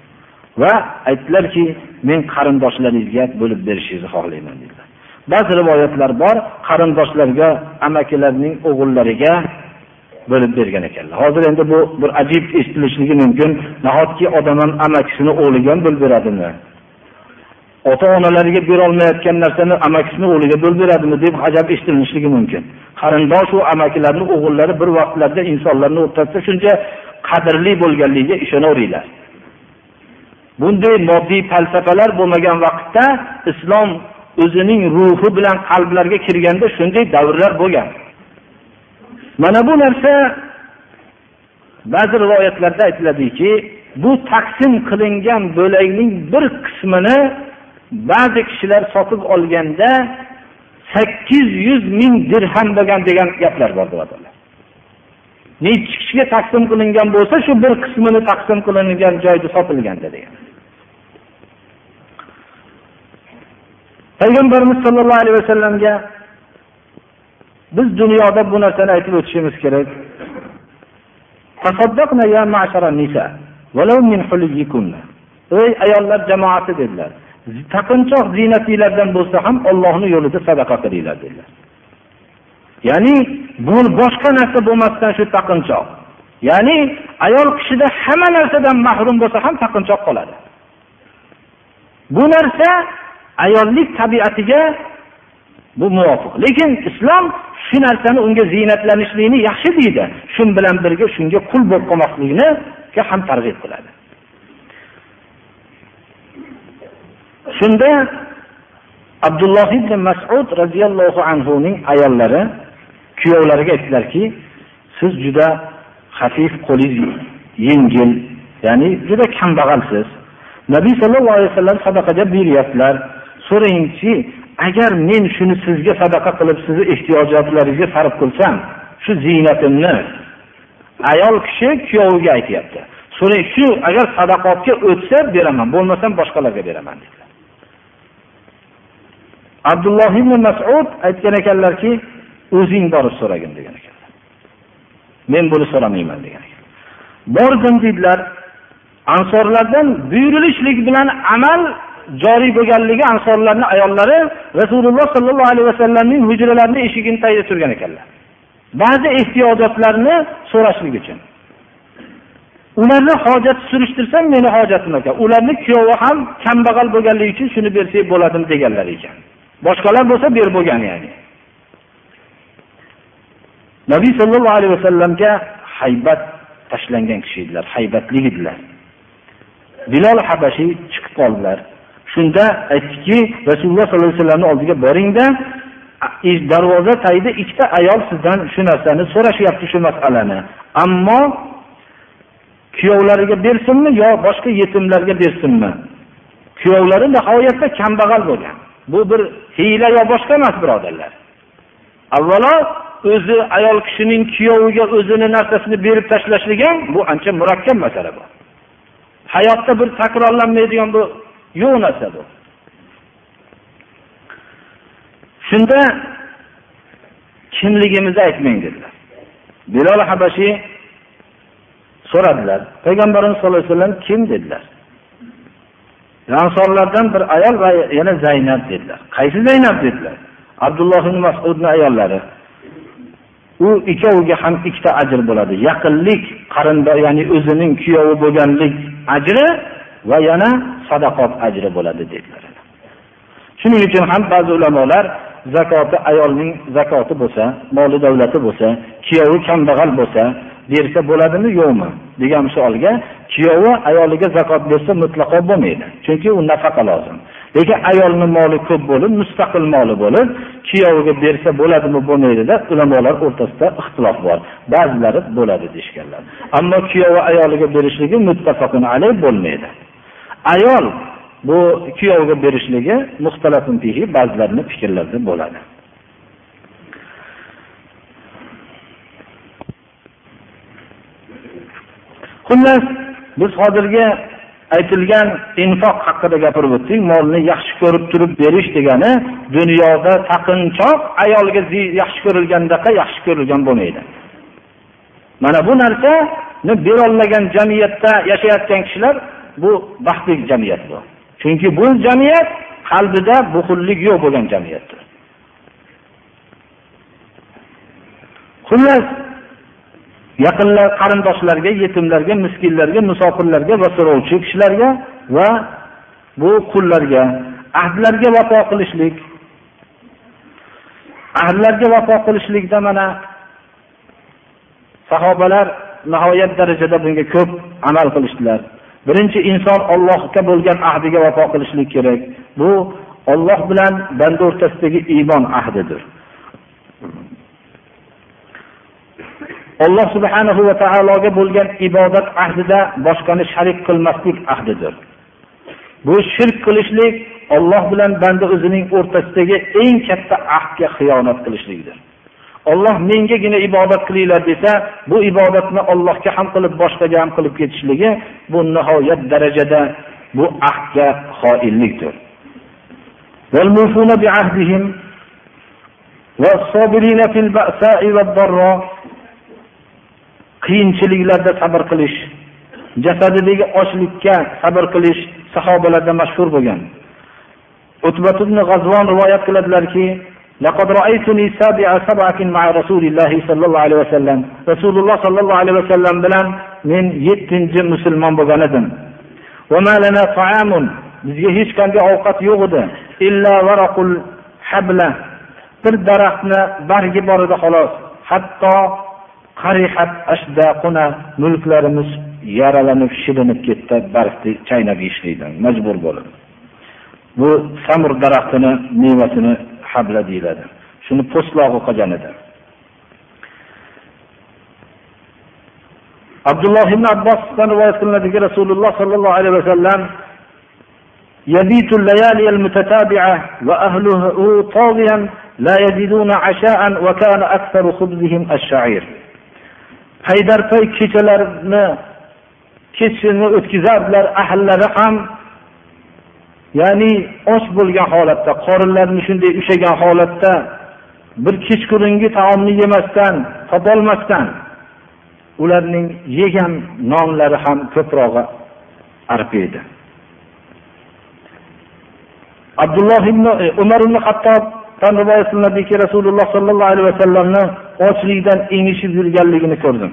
[SPEAKER 3] Va aytdilarki men qarindoshlaringizga bo'lib berishingizni xohlayman dedilar. Ba'zi rivoyatlar bor qarindoshlarga amakilarning o'g'illariga bo'lib bergan ekanlar. Hozir endi bu bir ajib eshitilishligi mumkin. Nahotki odam ham amakisini o'g'liga ham bo'lib beradimi? Ota onalariga berolmayotgan narsani amakisini o'g'liga bo'lib beradimi deb ajab eshitilishligi mumkin. Qarindosh u amakilarni o'g'illari bir vaqtlarda insonlarni o'rtasida shuncha qadrli bo'lganligiga ishonaveringlar. Bunday moddiy falsafalar bo'lmagan vaqtda islom o'zining ruhi bilan qalblarga kirganda shunday davrlar bo'lgan. Mana bu narsa ba'zi rivoyatlarda aytiladiki bu taqsim qilingan bo'lakning bir qismini ba'zi kishilar sotib olganda sakkiz yuz ming dirham bo'lgan degan gaplar bor birodarlar nechi kishiga taqsim qilingan bo'lsa shu bir qismini taqsim qilingan joyda sotilganda degan. Payg'ambarimiz sollallohu alayhi vasallamga biz dunyoda bu narsani aytib o'tishimiz kerak. Ey ayollar jamoati dedilar. Taqinchoq ziynatinglardan bo'lsa ham ollohni yo'lida sadaqa qilinglar dedilar. Ya'ni bu boshqa narsa bo'lmasdan shu taqinchoq. Ya'ni ayol kishida hamma narsadan mahrum bo'lsa ham taqinchoq qoladi. Bu narsa ayollik tabiatiga bu muvofiq. Lekin islom shu narsani unga ziynatlanishlikni yaxshi deydi. Shu bilan birga shunga qul bo'lib qolmaslikniga ham targ'ib qiladi. Shunda abdulloh ibn masud roziyallohu anhuning ayollari kuyovlariga aytdilarki siz juda xafif qo'lingiz yengil ya'ni juda kambag'alsiz. Nabiy sallallohu alayhi vasallam sadaqaga buyuryaptilar. So'rangki agar men shuni sizga sadaqa qilib sizni ehtiyojotlaringizga sarf qilsam shu ziynatimni ayol kishi kuyoviga aytyapti. So'rang shu agar sadaqotga o'tsa beraman bo'lmasam boshqalarga beraman dedi. Abdulloh ibn masud aytgan ekanlarki o'zing borib so'ragin degan ekanlar men buni so'ramayman degan ekan. Bordim deydilar. Ansorlardan buyurilishlik bilan amal joriy bo'lganligi ansorlarni ayollari rasululloh sollallohu alayhi vasallamning hujralarini eshigini tagida turgan ekanlar. Ba'zi ehtiyojotlarni so'rashlik uchun. Ularni hojat surishtirsam meni hojatim ekan. Ularni kuyovi ham kambag'al bo'lganligi uchun shuni bersak bo'ladimi deganlar ekan. Boshqalar bo'lsa berib bo'lgan ya'ni. Nabiy sollallohu alayhi vasallamga haybat tashlangan kishi edilar haybatli edilar. Bilol habashiy chiqib qoldilar. Shunda aytdiki rasululloh sollallohu alayhi vasallamni oldiga boringda darvoza tagida ikkita ayol sizdan shu narsani so'rashyapti shu masalani. Ammo kuyovlariga bersinmi yo boshqa yetimlarga bersinmi? Kuyovlari nihoyatda kambag'al bo'lgan. Bu bir hiyla yo boshqa emas birodarlar. Avvalo o'zi ayol kishining kuyoviga o'zini narsasini berib tashlashligi bu ancha murakkab masala bu. Hayotda bir takrorlanmaydigan bu yo'q narsa bu. Shunda kimligimizni aytmang dedilar bilol habashiy so'radilar. Payg'ambarimiz sallallohu alayhi vasallam kim dedilar? Ansorlardan bir ayol va yana zaynab dedilar. Qaysi zaynab dedilar? Abdulloh ibn masudni ayollari. U ikkoviga ham ikkita ajr bo'ladi. Yaqinlik qarindosh ya'ni o'zining kuyovi bo'lganlik ajri va yana sadaqot ajri bo'ladi dedilar. Shuning uchun ham ba'zi ulamolar zakoti ayolning zakoti bo'lsa moli davlati bo'lsa kuyovi kambag'al bo'lsa bersa bo'ladimi? Yo'qmi? degan misolga kuyovi ayoliga zakot bersa mutlaqo bo'lmaydi. Chunki u nafaqa lozim. Lekin ayolni moli ko'p bo'lib mustaqil moli bo'lib kuyoviga bersa bo'ladimi bo'lmaydida ulamolar o'rtasida ixtilof bor. Ba'zilari bo'ladi deyishganlar. Ammo kuyovi ayoliga berishligi muttafaqun alayh bo'lmaydi. Ayol bu kuyoviga berishligi ba'zilarni fikrlarida bo'ladi. Xullas biz hozirgi aytilgan infoq haqida gapirib o'tdik. Molni yaxshi ko'rib turib berish degani dunyoda taqinchoq ayolga yaxshi ko'rilgandaqa yaxshi ko'rilgan bo'lmaydi. Mana bu narsani berolmagan jamiyatda yashayotgan kishilar
[SPEAKER 2] bu baxtli jamiyat bu. Chunki bu jamiyat qalbida buxullik yo'q bo'lgan jamiyatdir. Xullas yaqinlar qarindoshlarga yetimlarga miskinlarga musofirlarga va so'rovchi kishilarga va bu qullarga. Ahdlarga vafo qilishlik. Ahdlarga vafo qilishlikda mana sahobalar nihoyat darajada bunga ko'p amal qilishdilar. Birinchi inson ollohga bo'lgan ahdiga vafo qilishlik kerak. Bu olloh bilan banda o'rtasidagi iymon ahdidir. Alloh subhanahu va taologa bo'lgan ibodat ahdida boshqani sharik qilmaslik ahdidir. Bu shirk qilishlik olloh bilan banda o'zining o'rtasidagi eng katta ahdga xiyonat qilishlikdir. Olloh mengagina ibodat qilinglar desa bu ibodatni ollohga ham qilib boshqaga ham qilib ketishligi bu nihoyat darajada bu ahdga xoinlikdir. qiyinchiliklarda sabr qilish jasadidagi ochlikka sabr qilish sahobalarda mashhur bo'lgan utbat ibn g'azvon rivoyat qiladilarki لقد رأيتني سابع سبعة مع رسول الله صلى الله عليه وسلم رسول الله صلى الله عليه وسلم bilan men yettinchi musulmon bo'lgan edim وما لنا طعام bizga hech qanday ovqat yo'q edi illa varaqul habla bir daraxtni bargi bor edi xolos hatto qarihat ashdaquna mulklarimiz yaralanib shilinib ketdi bargni chaynab yeyishlikdan majbur bo'lib bu samur daraxtini mevasini habla deyiladi shuni po'stlog'i qolgan edi abdulloh ibn abbosdan rivoyat qilinadiki rasululloh sollallohu alayhi vasallam يبيت الليالي المتتابعة وأهله طاغيا لا يجدون عشاء وكان أكثر خبزهم الشعير paydarpay kechalarini kechini o'tkazardilar ahllari ham. Ya'ni och bo'lgan holatda qorinlarini shunday ushagan holatda bir kechqurungi taomni yemasdan topolmasdan ularning yegan nonlari ham ko'prog'i arpa edi. Abdulloh ibn e, umar ibn hattob rivoyat qilinadiki rasululloh sollallohu alayhi vasallamni ochlikdan engishib yurganligini ko'rdim.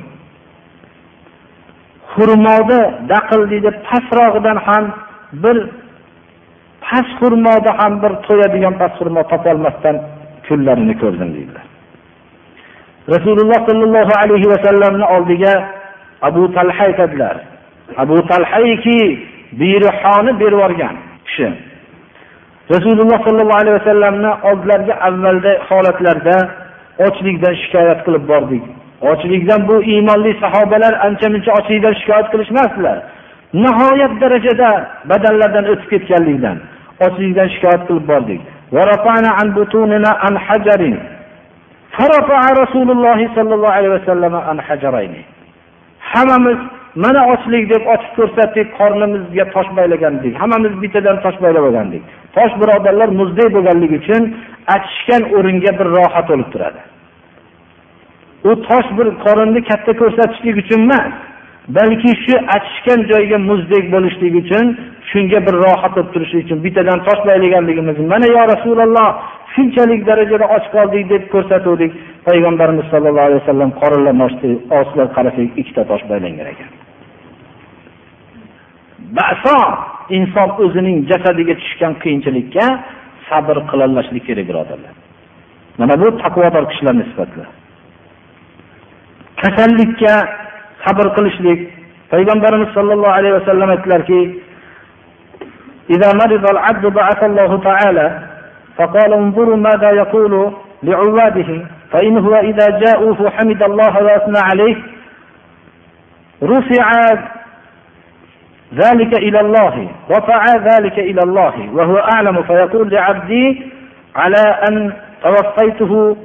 [SPEAKER 2] Xurmoda daql deydi pastrog'idan ham bir past xurmoda ham bir to'yadigan past xurmo topolmasdan kunlarini ko'rdim deydilar. Rasululloh sollallohu alayhi vasallamni oldiga abu talha aytadilar. Abu talhaiki biyrihoni berib yuborgan kishi. Rasululloh sollallohu alayhi vasallamni oldilariga avvalda holatlarda ochlikdan shikoyat qilib bordik. Ochlikdan bu iymonli sahobalar ancha muncha ochlikdan shikoyat qilishmasdilar. Nihoyat darajada badanlardan o'tib ketganlikdan ochlikdan shikoyat qilib bordik. Rasululloh sollallohu alayhi vasallam an hammamiz mana ochlik deb ochib ko'rsatdik qornimizga tosh baylagandik. Hammamiz bittadan tosh baylab olgandik. Tosh birodarlar muzdek bo'lganligi uchun achishgan o'ringa bir rohat bo'lib turadi. U tosh bir qorinni katta ko'rsatishlik uchun emas balki shu achishgan joyga muzdek bo'lishlik uchun shunga bir rohat bo'lib turishlik uchun bittadan tosh baylaganligimiz mana yo rasululloh shunchalik darajada och qoldik deb ko'rsatuvdik. Payg'ambarimiz sollallohu alayhi vasallam qorinlarini ochdi ostidan qarasak ikkita tosh baylangan ekan. Baso inson o'zining jasadiga tushgan qiyinchilikka sabr qilolmaslik kerak birodarlar mana bu taqvodor kishilarni sifati kasallikka sabr qilishlik payg'ambarimiz sollallohu alayhi vasallam aytdilarki إذا مرض العبد بعث الله تعالى فقال انظروا ماذا يقول لعباده فإن هو إذا جاءوا فحمد الله وأثنى عليه رفع ذلك إلى الله رفع ذلك إلى الله وهو أعلم فيقول لعبدي على أن توفيته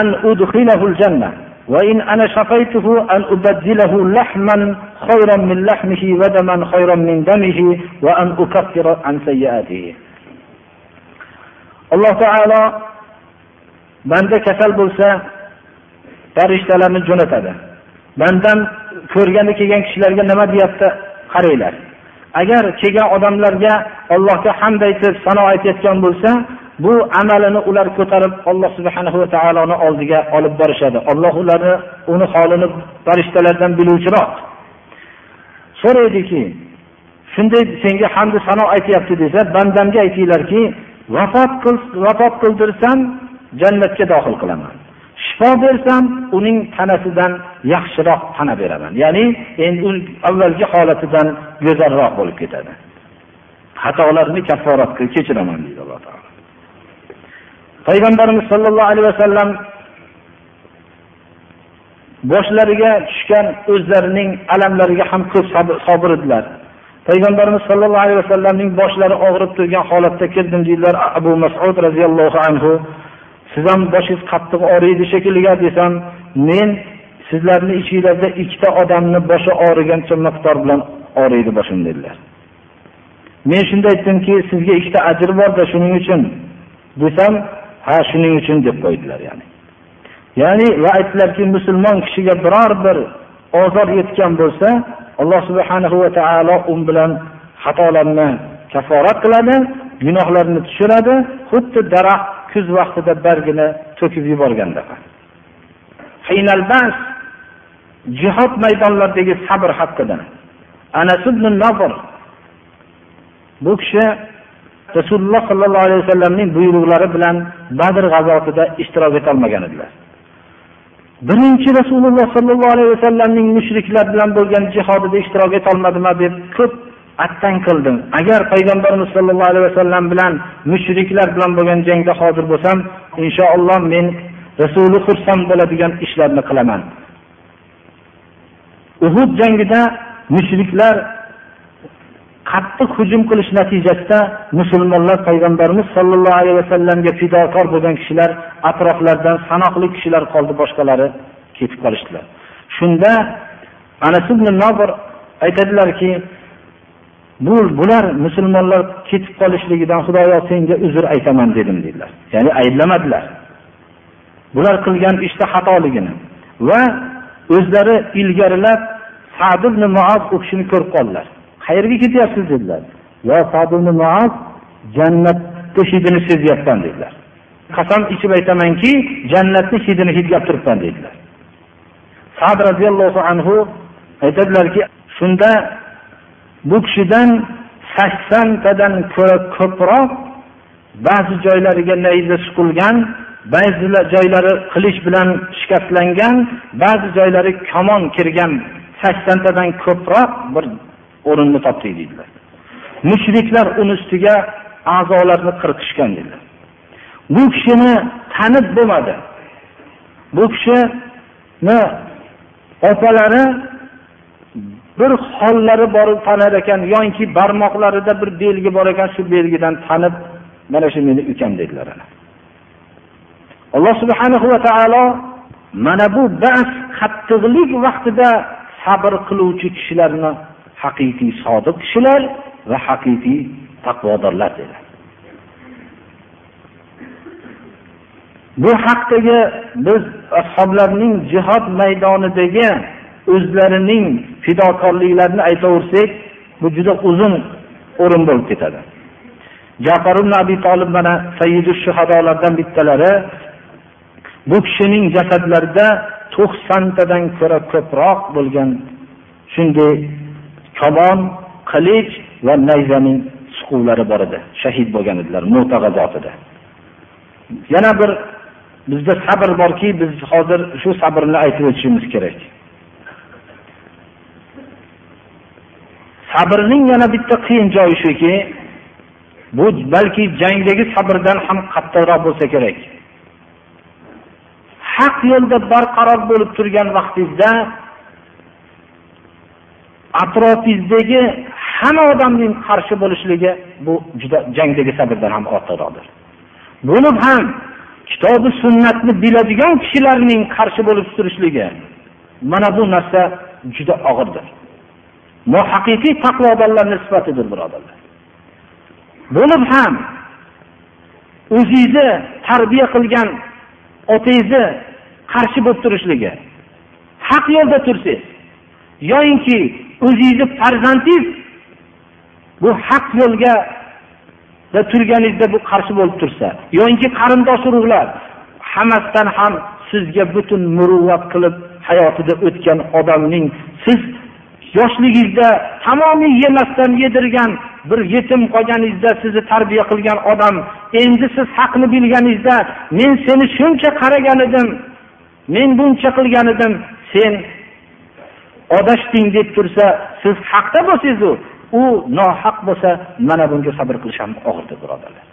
[SPEAKER 2] أن أدخله الجنة وإن أنا شفيته أن أبدله لحما خيرا من لحمه ودما خيرا من دمه وأن أكفر عن سيئاته. alloh taolo banda kasal bo'lsa farishtalarni jo'natadi bandam ko'rgani kelgan kishilarga nima deyapti?
[SPEAKER 3] Qaranglar. Agar kelgan odamlarga allohga hamd aytib sano aytayotgan bo'lsa bu amalini ular ko'tarib alloh subhanahu va taoloni oldiga olib borishadi. Alloh ularni uni holini farishtalardan biluvchiroq. So'raydiki shunday senga hamdu sano aytyapti desa bandamga aytinglarki vafot qil vafot qildirsam jannatga dohil qilaman. Shifo bersam uning tanasidan yaxshiroq tana beraman. Ya'ni endi avvalgi holatidan go'zalroq bo'lib ketadi. Xatolarni kafforat qilib kechiraman deydi alloh taolo. Payg'ambarimiz sollallohu alayhi vasallam boshlariga tushgan o'zlarining alamlariga ham ko'p sobir edilar. Payg'ambarimiz sollallohu alayhi vasallamning boshlari og'rib turgan holatda kirdim deydilar. Abu masud roziyallohu anhu siz ham boshingiz qattiq og'riydi shekilli desam men sizlarni ichinglarda ikkita odamni boshi og'rigancha miqdor bilan og'riydi boshim dedilar. Men shunda aytdimki sizga ikkita ajr borda shuning uchun desam ha shuning uchun deb qo'ydilar ya'ni. Ya'ni va aytdilarki musulmon kishiga biror bir ozor yetgan bo'lsa alloh subhanahu va taolo u bilan xatolarni kaforat qiladi gunohlarni tushiradi xuddi daraxt kuz vaqtida bargini to'kib yuborgandaqa jihod maydonlaridagi sabr haqida anas ibn nabr bu kishi rasululloh sollallohu alayhi vasallamning buyruqlari bilan badr g'azotida ishtirok etolmagan edilar. Birinchi rasululloh sollallohu alayhi vasallamning mushriklar bilan bo'lgan jihodida ishtirok etolmadima deb ko'p attang qildim agar payg'ambarimiz sollallohu alayhi vasallam bilan mushriklar bilan bo'lgan jangda hozir bo'lsam inshaalloh men rasuli xursand bo'ladigan ishlarni qilaman. Uhud jangida mushriklar qattiq hujum qilish natijasida musulmonlar payg'ambarimiz sollallohu alayhi vasallamga fidokor bo'lgan kishilar atroflaridan sanoqli kishilar qoldi boshqalari ketib qolishdilar. Shunda anas ibn nobir aytadilarki bu bular musulmonlar ketib qolishligidan xudoyo senga uzr aytaman dedim dedilar. Ya'ni ayblamadilar bular qilgan ishda xatoligini va o'zlari ilgarilab sad ibn muoz u kishini ko'rib qoldilar. Qayerga ketyapsiz dedilar. Yo sad ibn muoz jannatni hidini sezyapman dedilar. Qasam ichib aytamanki jannatni hidini hidlab turibman dedilar. Sad roziyallohu anhu aytadilarki shunda bu kishidan saksontadan ko'ra ko'proq ba'zi joylariga nayza suqilgan ba'zi joylari qilich bilan shikastlangan ba'zi joylari kamon kirgan saksontadan ko'proq bir o'rinni topdik deydilar mushriklar uni ustiga a'zolarni qirqishgan dedilar. Bu kishini tanib bo'lmadi. Bu kishini opalari bir hollari bor tanar ekan yoki barmoqlarida bir belgi bor ekan shu belgidan tanib mana shu meni ukam dedilar alloh subhanahu va taolo mana bu bas qattiqlik vaqtida sabr qiluvchi kishilarni haqiqiy sodiq kishilar va haqiqiy taqvodorlar dedi bu haqdagi biz ashoblarning jihod maydonidagi o'zlarining fidokorliklarini aytaversak bu juda uzun o'rin bo'lib ketadi. Jafar ibn abi tolib mana sayyidu shuhadolardan bittalari bu kishining jasadlarida to'qsontadan ko'ra ko'proq bo'lgan shunday kamon qilich va nayzaning siquvlari bor edi shahid bo'lgan edilar muta g'azotida yana bir bizda sabr borki biz hozir shu sabrni aytib o'tishimiz kerak. Sabrning yana bitta qiyin joyi shuki bu balki jangdagi sabrdan ham qattiqroq bo'lsa kerak. Haq yo'lda barqaror bo'lib turgan vaqtingizda atrofingizdagi hamma odamning qarshi bo'lishligi bu juda jangdagi sabrdan ham ortiqroqdir. Bo'lib ham kitobi sunnatni biladigan kishilarning qarshi bo'lib turishligi mana bu narsa juda og'irdir. Bu haqiqiy taqvodorlarni sifatidir birodarlar. Bo'lib ham o'zingizni tarbiya qilgan otangizni qarshi bo'lib turishligi haq yo'lda tursangiz yoyinki
[SPEAKER 2] o'zingizni farzandingiz bu haq yo'lga turganingizda bu qarshi bo'lib tursa yoyinki qarindosh urug'lar hammasidan ham sizga butun muruvvat qilib hayotida o'tgan odamning siz yoshligingizda tamomiy yemasdan yedirgan bir yetim qolganingizda sizni tarbiya qilgan odam endi siz haqni bilganingizda men seni shuncha qaragan edim men buncha qilgan edim sen adashding deb tursa siz haqda bo'lsangizu u nohaq bo'lsa mana bunga sabr qilish ham og'irdir birodarlar.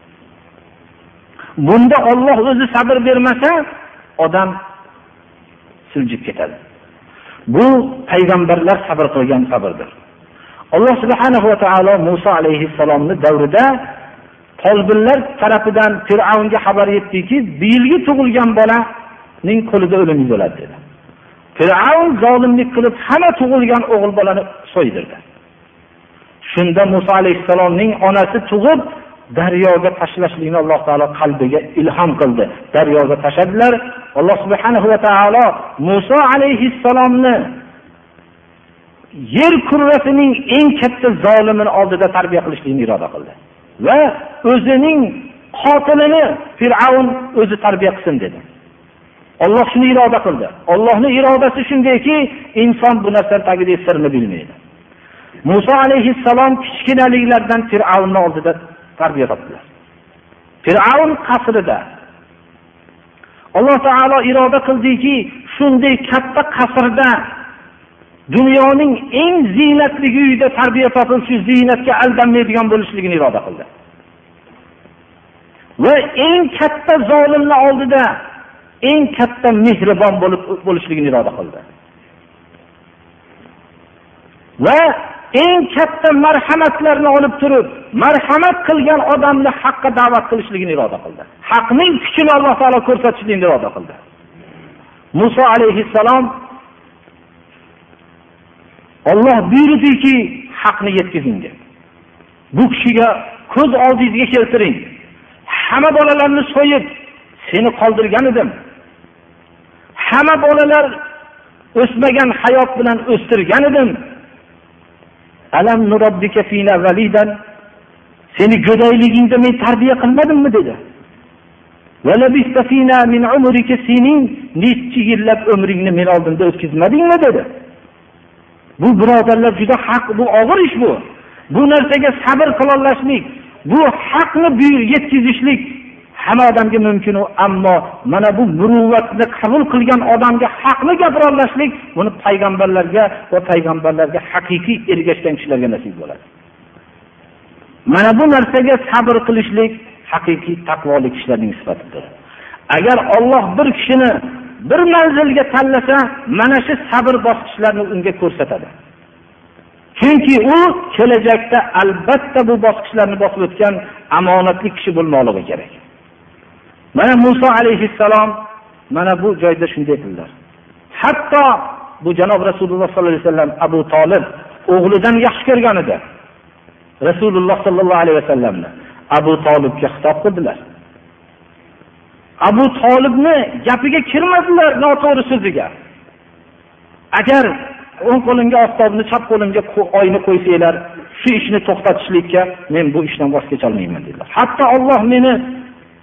[SPEAKER 2] Bunda olloh o'zi sabr bermasa odam siljib ketadi. Bu payg'ambarlar sabr qilgan sabrdir. Alloh subhanahu va taolo muso alayhissalomni davrida folbinlar tarafidan fir'avnga xabar yetdiki bu yilgi tug'ilgan bolaning qo'lida o'lim bo'ladi dedi. Fir'avn zolimlik qilib hamma tug'ilgan o'g'il bolani so'ydirdi. Shunda muso alayhissalomning onasi tug'ib daryoga tashlashlikni alloh taolo qalbiga ilhom qildi. Daryoga tashladilar. Alloh subhanahu va taolo muso alayhissalomni yer kurrasining eng katta zolimini oldida tarbiya qilishlikni iroda qildi. Va o'zining qotilini fir'avn o'zi tarbiya qilsin dedi. Olloh shuni iroda qildi. Ollohni irodasi shundayki inson bu narsani tagidagi sirni bilmaydi. Muso alayhissalom kichkinaliklardan fir'avnni oldida tarbiya topdilar fir'avn qasrida. Alloh taolo iroda qildiki shunday katta qasrda dunyoning eng ziynatli uyida tarbiya topib shu ziynatga aldanmaydigan bo'lishligini iroda qildi. Va eng katta zolimni oldida eng katta mehribon bo'lib bo'lishligini iroda qildi. Va eng katta marhamatlarni olib turib marhamat qilgan odamni haqqa da'vat qilishligini iroda qildi. Haqning kuchini alloh taolo ko'rsatishlikni iroda qildi. Muso alayhissalom olloh buyurdiki haqni yetkazing deb. Bu kishiga ko'z oldingizga keltiring. Hamma bolalarni so'yib seni qoldirgan edim. Hamma bolalar o'smagan hayot bilan o'stirgan edim. Alam nurabbika fina validan. Seni go'dayligingda men tarbiya qilmadimmi dedi. Nechi yillab umringni men oldimda o'tkazmadingmi dedi. Bu birodarlar juda haq bu og'ir ish bu. Bu narsaga sabr qilolmaslik bu haqni yetkazishlik hamma odamga mumkinu ammo mana bu muruvvatni qabul qilgan odamga haqni gapirolmaslik buni payg'ambarlarga va payg'ambarlarga haqiqiy ergashgan kishilarga nasib bo'ladi. Mana bu narsaga sabr qilishlik haqiqiy taqvoli kishilarning sifatidir. Agar olloh bir kishini bir manzilga tanlasa mana shu sabr bosqichlarini unga ko'rsatadi. Chunki u kelajakda albatta bu bosqichlarni bosib o'tgan omonatli kishi bo'lmoqligi kerak. Mana muso alayhissalom mana bu joyda shunday qildilar. Hatto bu janob rasululloh sollallohu alayhi vasallam abu tolib o'g'lidan yaxshi ko'rgan edi. Rasululloh sollallohu alayhi vasallamni abu tolibga xitob qildilar. Abu tolibni gapiga kirmadilar noto'g'ri so'ziga agar o'ng qo'limga oftobni chap qo'limga oyni qo'ysanglar shu ishni to'xtatishlikka men bu ishdan voz kecholmayman dedilar. Hatto olloh meni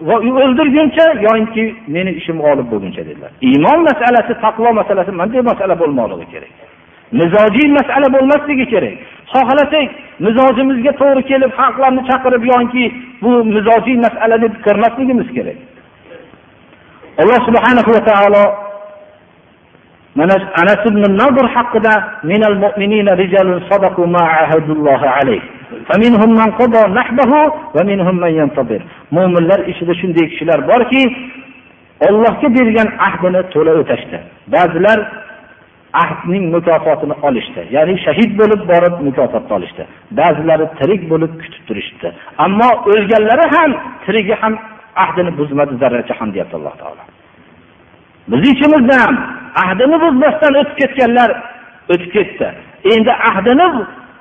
[SPEAKER 2] o'ldirguncha yoinki meni ishim g'olib bo'lguncha dedilar. Iymon masalasi taqvo masalasi bunday masala bo'lmoqligi kerak. Mizojiy masala bo'lmasligi kerak. Xohlasak mizojimizga to'g'ri kelib xalqlarni chaqirib yoki bu mizojiy deb ko'rmasligimiz kerak. Alloh subhanahu va taolo mana anas ibn nadr haqida minal mu'minina rijalun sadaqu ma ahadulloh alayh. Mo'minlar ichida shunday kishilar borki ollohga bergan ahdini to'la o'tashdi. Ba'zilar ahdning mukofotini olishdi. Ya'ni shahid bo'lib borib mukofotni olishdi. Ba'zilari tirik bo'lib kutib turishdi. Ammo o'lganlari ham tirigi ham ahdini buzmadi zarracha ham deyapti alloh taolo. Biz ichimizda ham ahdini buzmasdan o'tib ketganlar o'tib ketdi. Endi ahdini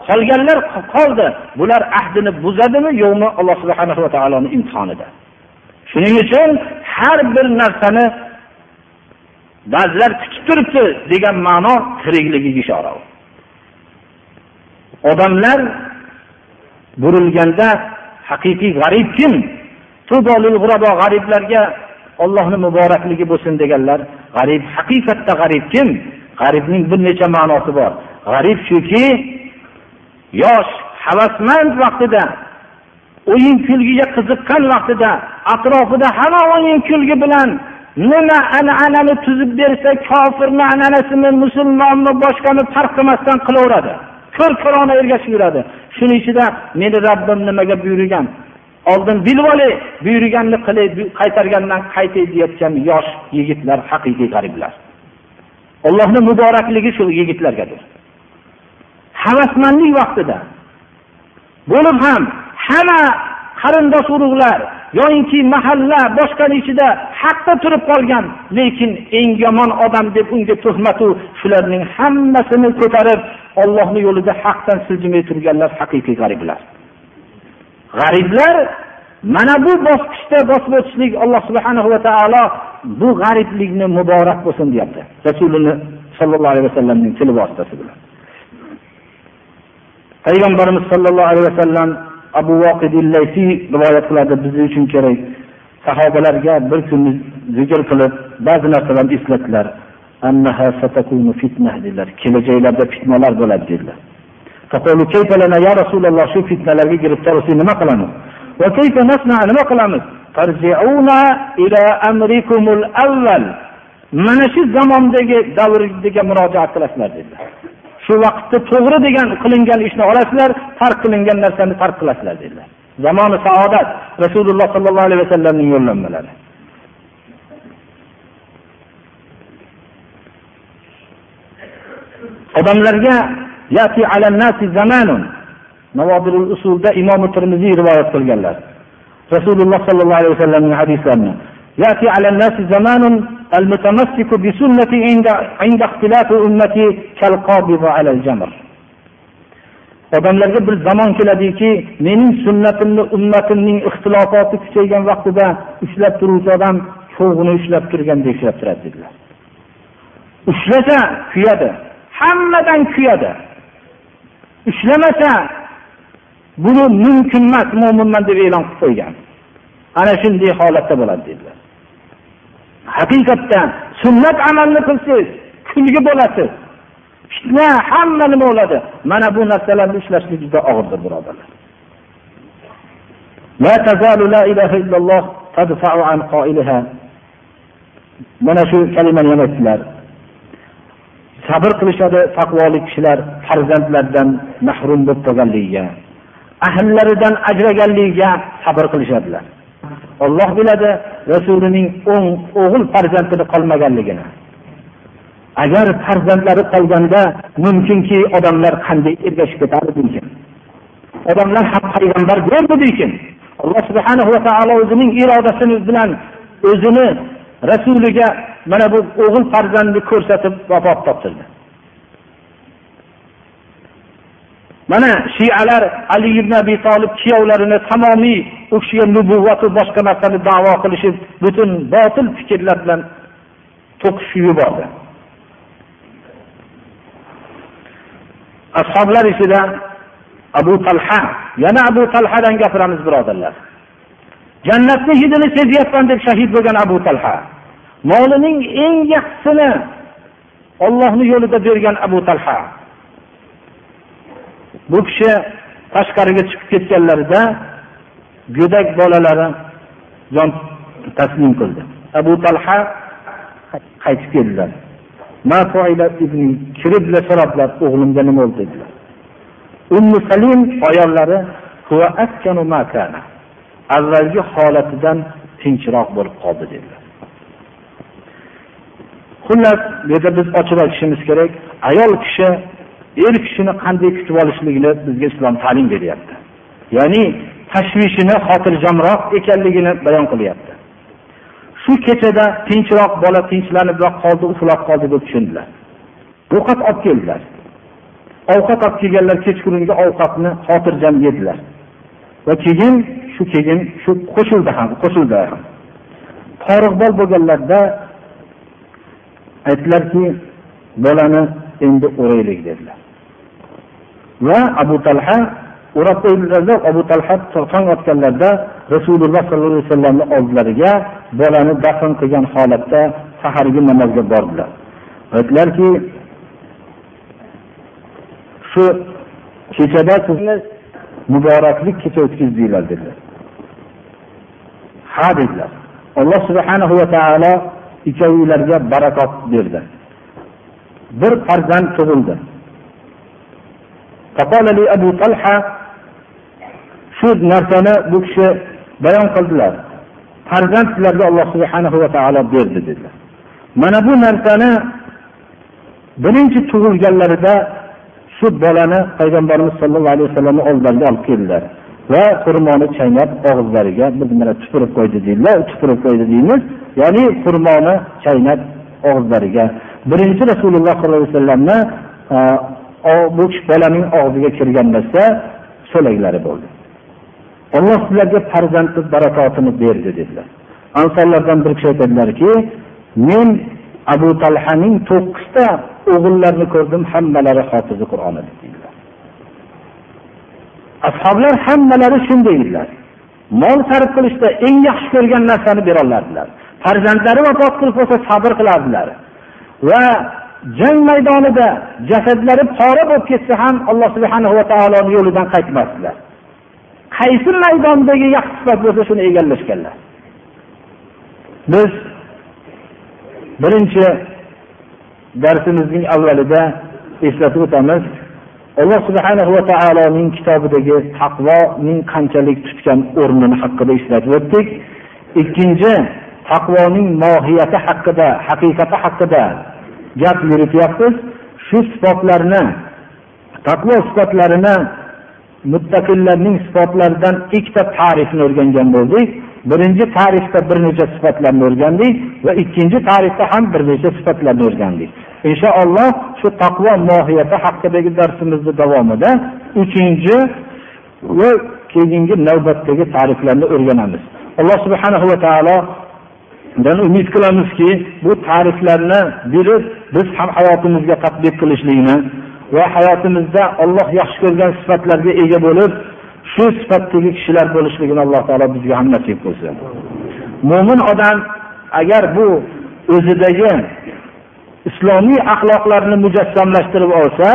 [SPEAKER 2] qolganlar qoldi. Bular ahdini buzadimi? Yo'qmi? Alloh subhana va taoloni imtihonida shuning uchun har bir narsani ba'zilar kutib turibdi degan ma'no tirikligiga ishora
[SPEAKER 3] odamlar burilganda haqiqiy g'arib kim? G'ariblarga ollohni muborakligi bo'lsin deganlar g'arib haqiqatda g'arib kim? G'aribning bir necha ma'nosi bor. G'arib shuki yosh havasmand vaqtida o'yin kulgiga qiziqqan vaqtida atrofida hamma o'yin kulgi bilan nima an'anani tuzib bersa kofirni an'anasimi musulmonmi boshqani farq qilmasdan qilaveradi. Ko'r ko'rona ergashib yuradi. Shuning ichida meni robbim nimaga buyurgan? Oldin bilib olay buyurganni qilay qaytargandan qaytay deyotgan yosh yigitlar haqiqiy g'ariblar. Allohni muborakligi shu yigitlargadir. Havasmandlik vaqtida. Bo'lib ham hamma qarindosh urug'lar yoyinki mahalla boshqani ichida haqda turib qolgan lekin eng yomon odam deb unga tuhmatu shularning hammasini ko'tarib ollohni yo'lida haqdan siljimay turganlar haqiqiy g'ariblar. G'ariblar mana bu bosqichda bosib o'tishlik alloh subhanahu va taolo bu g'ariblikni muborak bo'lsin deyapti. Rasulini sollallohu alayhi vasallamning tili vositasi bilan. Payg'ambarimiz sollallohu alayhi vasallam abu voqidillaysiy rivoyat qiladi biz uchun kerak. Sahobalarga bir kunni zikr qilib ba'zi narsalarni eslatdilar. Dedilar. Kelajaklarda fitnalar bo'ladi dedilar. Ya rasululloh shu fitnalarga giribtor bo'lsak nima qilamiz? Nima qilamiz? Mana shu zamondagi davrdagi murojaat qilasizlar dedilar. Shu vaqtda to'g'ri degan qilingan ishni olasizlar tark qilingan narsani tark qilasizlar dedilar. Zamoni saodat rasululloh sollallohu alayhi vasallamning yo'llanmalari. Odamlarga yati alannasi zamanun. Navodirul usulda imom termiziy rivoyat qilganlar. Rasululloh sollallohu alayhi vasallamning hadislarini يأتي على الناس زمان المتمسك بسنتي عند عند اختلاف أمتي كالقابض على الجمر odamlarga bir zamon keladiki mening sunnatimni ummatimning ixtilofoti kuchaygan vaqtida ushlab turuvchi odam cho'g'ini ushlab turgandek ushlab turadi dedilar ushlasa kuyadi hammadan kuyadi ushlamasa buni mumkin emas mo'minman deb e'lon qilib qo'ygan ana shunday holatda bo'ladi dedilar haqiqatda sunnat amalni qilsangiz kulgi bo'lasiz fitna hamma nima bo'ladi mana bu narsalarni ushlashlik juda og'irdir birodarlar لا تزال لا إله إلا الله تدفع عن قائلها mana shu kalimani yana aytdilar sabr qilishadi taqvoli kishilar farzandlaridan mahrum bo'lib qolganligiga ahllaridan ajraganligiga sabr qilishadilar Olloh biladi rasulining o'ng o'g'il farzandini qolmaganligini agar farzandlari qolganda mumkinki odamlar qanday ergashib ketardi deykin. odamlar ham payg'ambar bo'ldi deykin. alloh subhanahu va taolo o'zining irodasi bilan o'zini rasuliga mana bu o'g'il farzandni ko'rsatib vafot toptirdi mana shialar ali ibn abi tolib kuyovlarini tamomiy u kishiga nubuvvatu boshqa narsani davo qilishib butun botil fikrlar bilan to'qishib yubordi. Ashoblar ichida abu talha yana abu talhadan gapiramiz birodarlar. Jannatni hidini sezyapman deb shahid bo'lgan abu talha molining eng yaxshisini ollohni yo'lida bergan abu talha bu kishi tashqariga chiqib ketganlarida go'dak bolalari jon taslim qildi. Abu talha qaytib keldilar. Kiriblar so'rabdilar o'g'limga nima bo'ldi dedilar. Ummu salim ayollari avvalgi holatidan tinchroq bo'lib qoldi dedilar. Xullas bu yerda biz ochib aytishimiz kerak ayol kishi er kishini qanday kutib olishligini bizga islom ta'lim beryapti. Ya'ni tashvishini xotirjamroq ekanligini bayon qilyapti. Shu kechada tinchroq bola tinchlanibroq qoldi uxlab qoldi deb tushundilar. Ovqat olib keldilar. Ovqat olib kelganlar kechqurungi ovqatni xotirjam yedilar. Va keyin shu keyin shu qo'shildi ham qo'shildi ham. Bol bo'lganlarda aytdilarki bolani endi o'raylik dedilar. Va abu talha o'rab qo'ydilarda abu talha tong otganlarida rasululloh sollallohu alayhi vasallamni oldilariga bolani dafn qilgan holatda sahargi namozga bordilar. Aytdilarki shu kechada sizni muboraklik kecha o'tkazdinglar dedilar. Ha dedilar. Alloh subhanahu va taolo ikkovinglarga barakot berdi. Bir farzand tug'ildi. Abu talha shu narsani bu kishi bayon qildilar farzand sizlarga alloh subhanahu va taolo berdi dedilar mana bu narsani birinchi tug'ilganlarida shu bolani payg'ambarimiz sollallohu alayhi vasallamni oldilariga olib keldilar va xurmoni chaynab og'izlariga biz mana tupurib qo'ydi deydilar tupurib qo'ydi deymiz ya'ni xurmoni chaynab og'izlariga birinchi rasululloh sollallohu alayhi vasallamni bu bolaning og'ziga kirgan narsa so'laklari bo'ldi. Alloh sizlarga farzandni barakotini berdi dedilar. Ansonlardan bir kishi aytadilarki men abu talhaning to'qqizta o'g'illarini ko'rdim hammalari hofizi qur'on edi deydilar ashoblar hammalari shunday edilar mol sarf qilishda eng yaxshi ko'rgan narsani beroladilar. Farzandlari vafot qilib qolsa sabr qilardilar. Va jang maydonida jasadlari pora bo'lib ketsa ham alloh subhana va taoloni yo'lidan qaytmasdilar. Qaysi maydondagi yaxshi sifat bo'lsa shuni egallashganlar. Biz birinchi darsimizning avvalida eslatib o'tamiz alloh subhanahu va taoloning kitobidagi taqvoning qanchalik tutgan o'rnini haqida eslatib o'tdik. Ikkinchi taqvoning mohiyati haqida haqiqati haqida gap yurityapmiz. Shu sifatlarni taqvo sifatlarini muttaqillarning sifatlaridan ikkita ta'rifni o'rgangan bo'ldik. Birinchi tarifda bir necha sifatlarni o'rgandik va ikkinchi tarifda ham bir necha sifatlarni o'rgandik. Inshaalloh shu taqvo mohiyati haqidagi darsimizni davomida uchinchi va keyingi navbatdagi tariflarni o'rganamiz. Alloh subhanahu va taolo taolodan umid qilamizki bu tariflarni bilib biz ham hayotimizga tadbiq qilishlikni va hayotimizda olloh yaxshi ko'rgan sifatlarga ega bo'lib shu sifatdagi kishilar bo'lishligini alloh taolo bizga ham nasib qilsin. Mo'min odam agar bu o'zidagi islomiy axloqlarni mujassamlashtirib olsa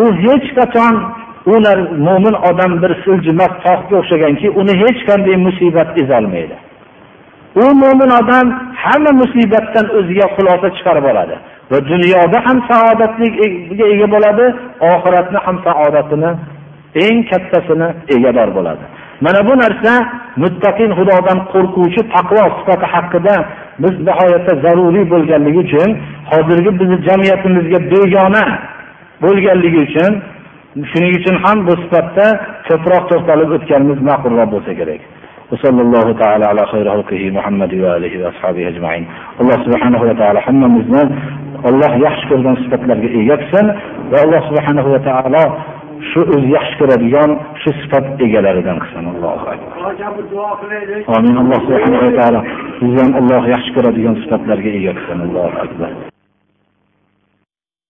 [SPEAKER 3] u hech qachon ular mo'min odam bir siljimas tog'ga o'xshaganki uni hech qanday musibat ezolmaydi. U mo'min odam hamma musibatdan o'ziga xulosa chiqarib oladi. Va dunyoda ham saodatliga ega bo'ladi oxiratni ham saodatini eng kattasini egador bo'ladi. Mana bu narsa muttaqin xudodan qo'rquvchi taqvo sifati haqida biz nihoyatda zaruriy bo'lganligi uchun hozirgi bizni jamiyatimizga begona bo'lganligi uchun shuning uchun ham bu sifatda ko'proq to'xtalib o'tganimiz ma'qulroq bo'lsa kerak. وصلى الله تعالى على خير خلقه محمد وآله وأصحابه أجمعين الله سبحانه وتعالى hammamizni olloh yaxshi ko'rgan sifatlarga ega qilsin va alloh subhanahu va taolo shu o'zi yaxshi ko'radigan shu sifat egalaridan qilsin allohu amin alloh subhanahu va taolo bizni ham alloh yaxshi ko'radigan sifatlarga ega qilsin allohu akbar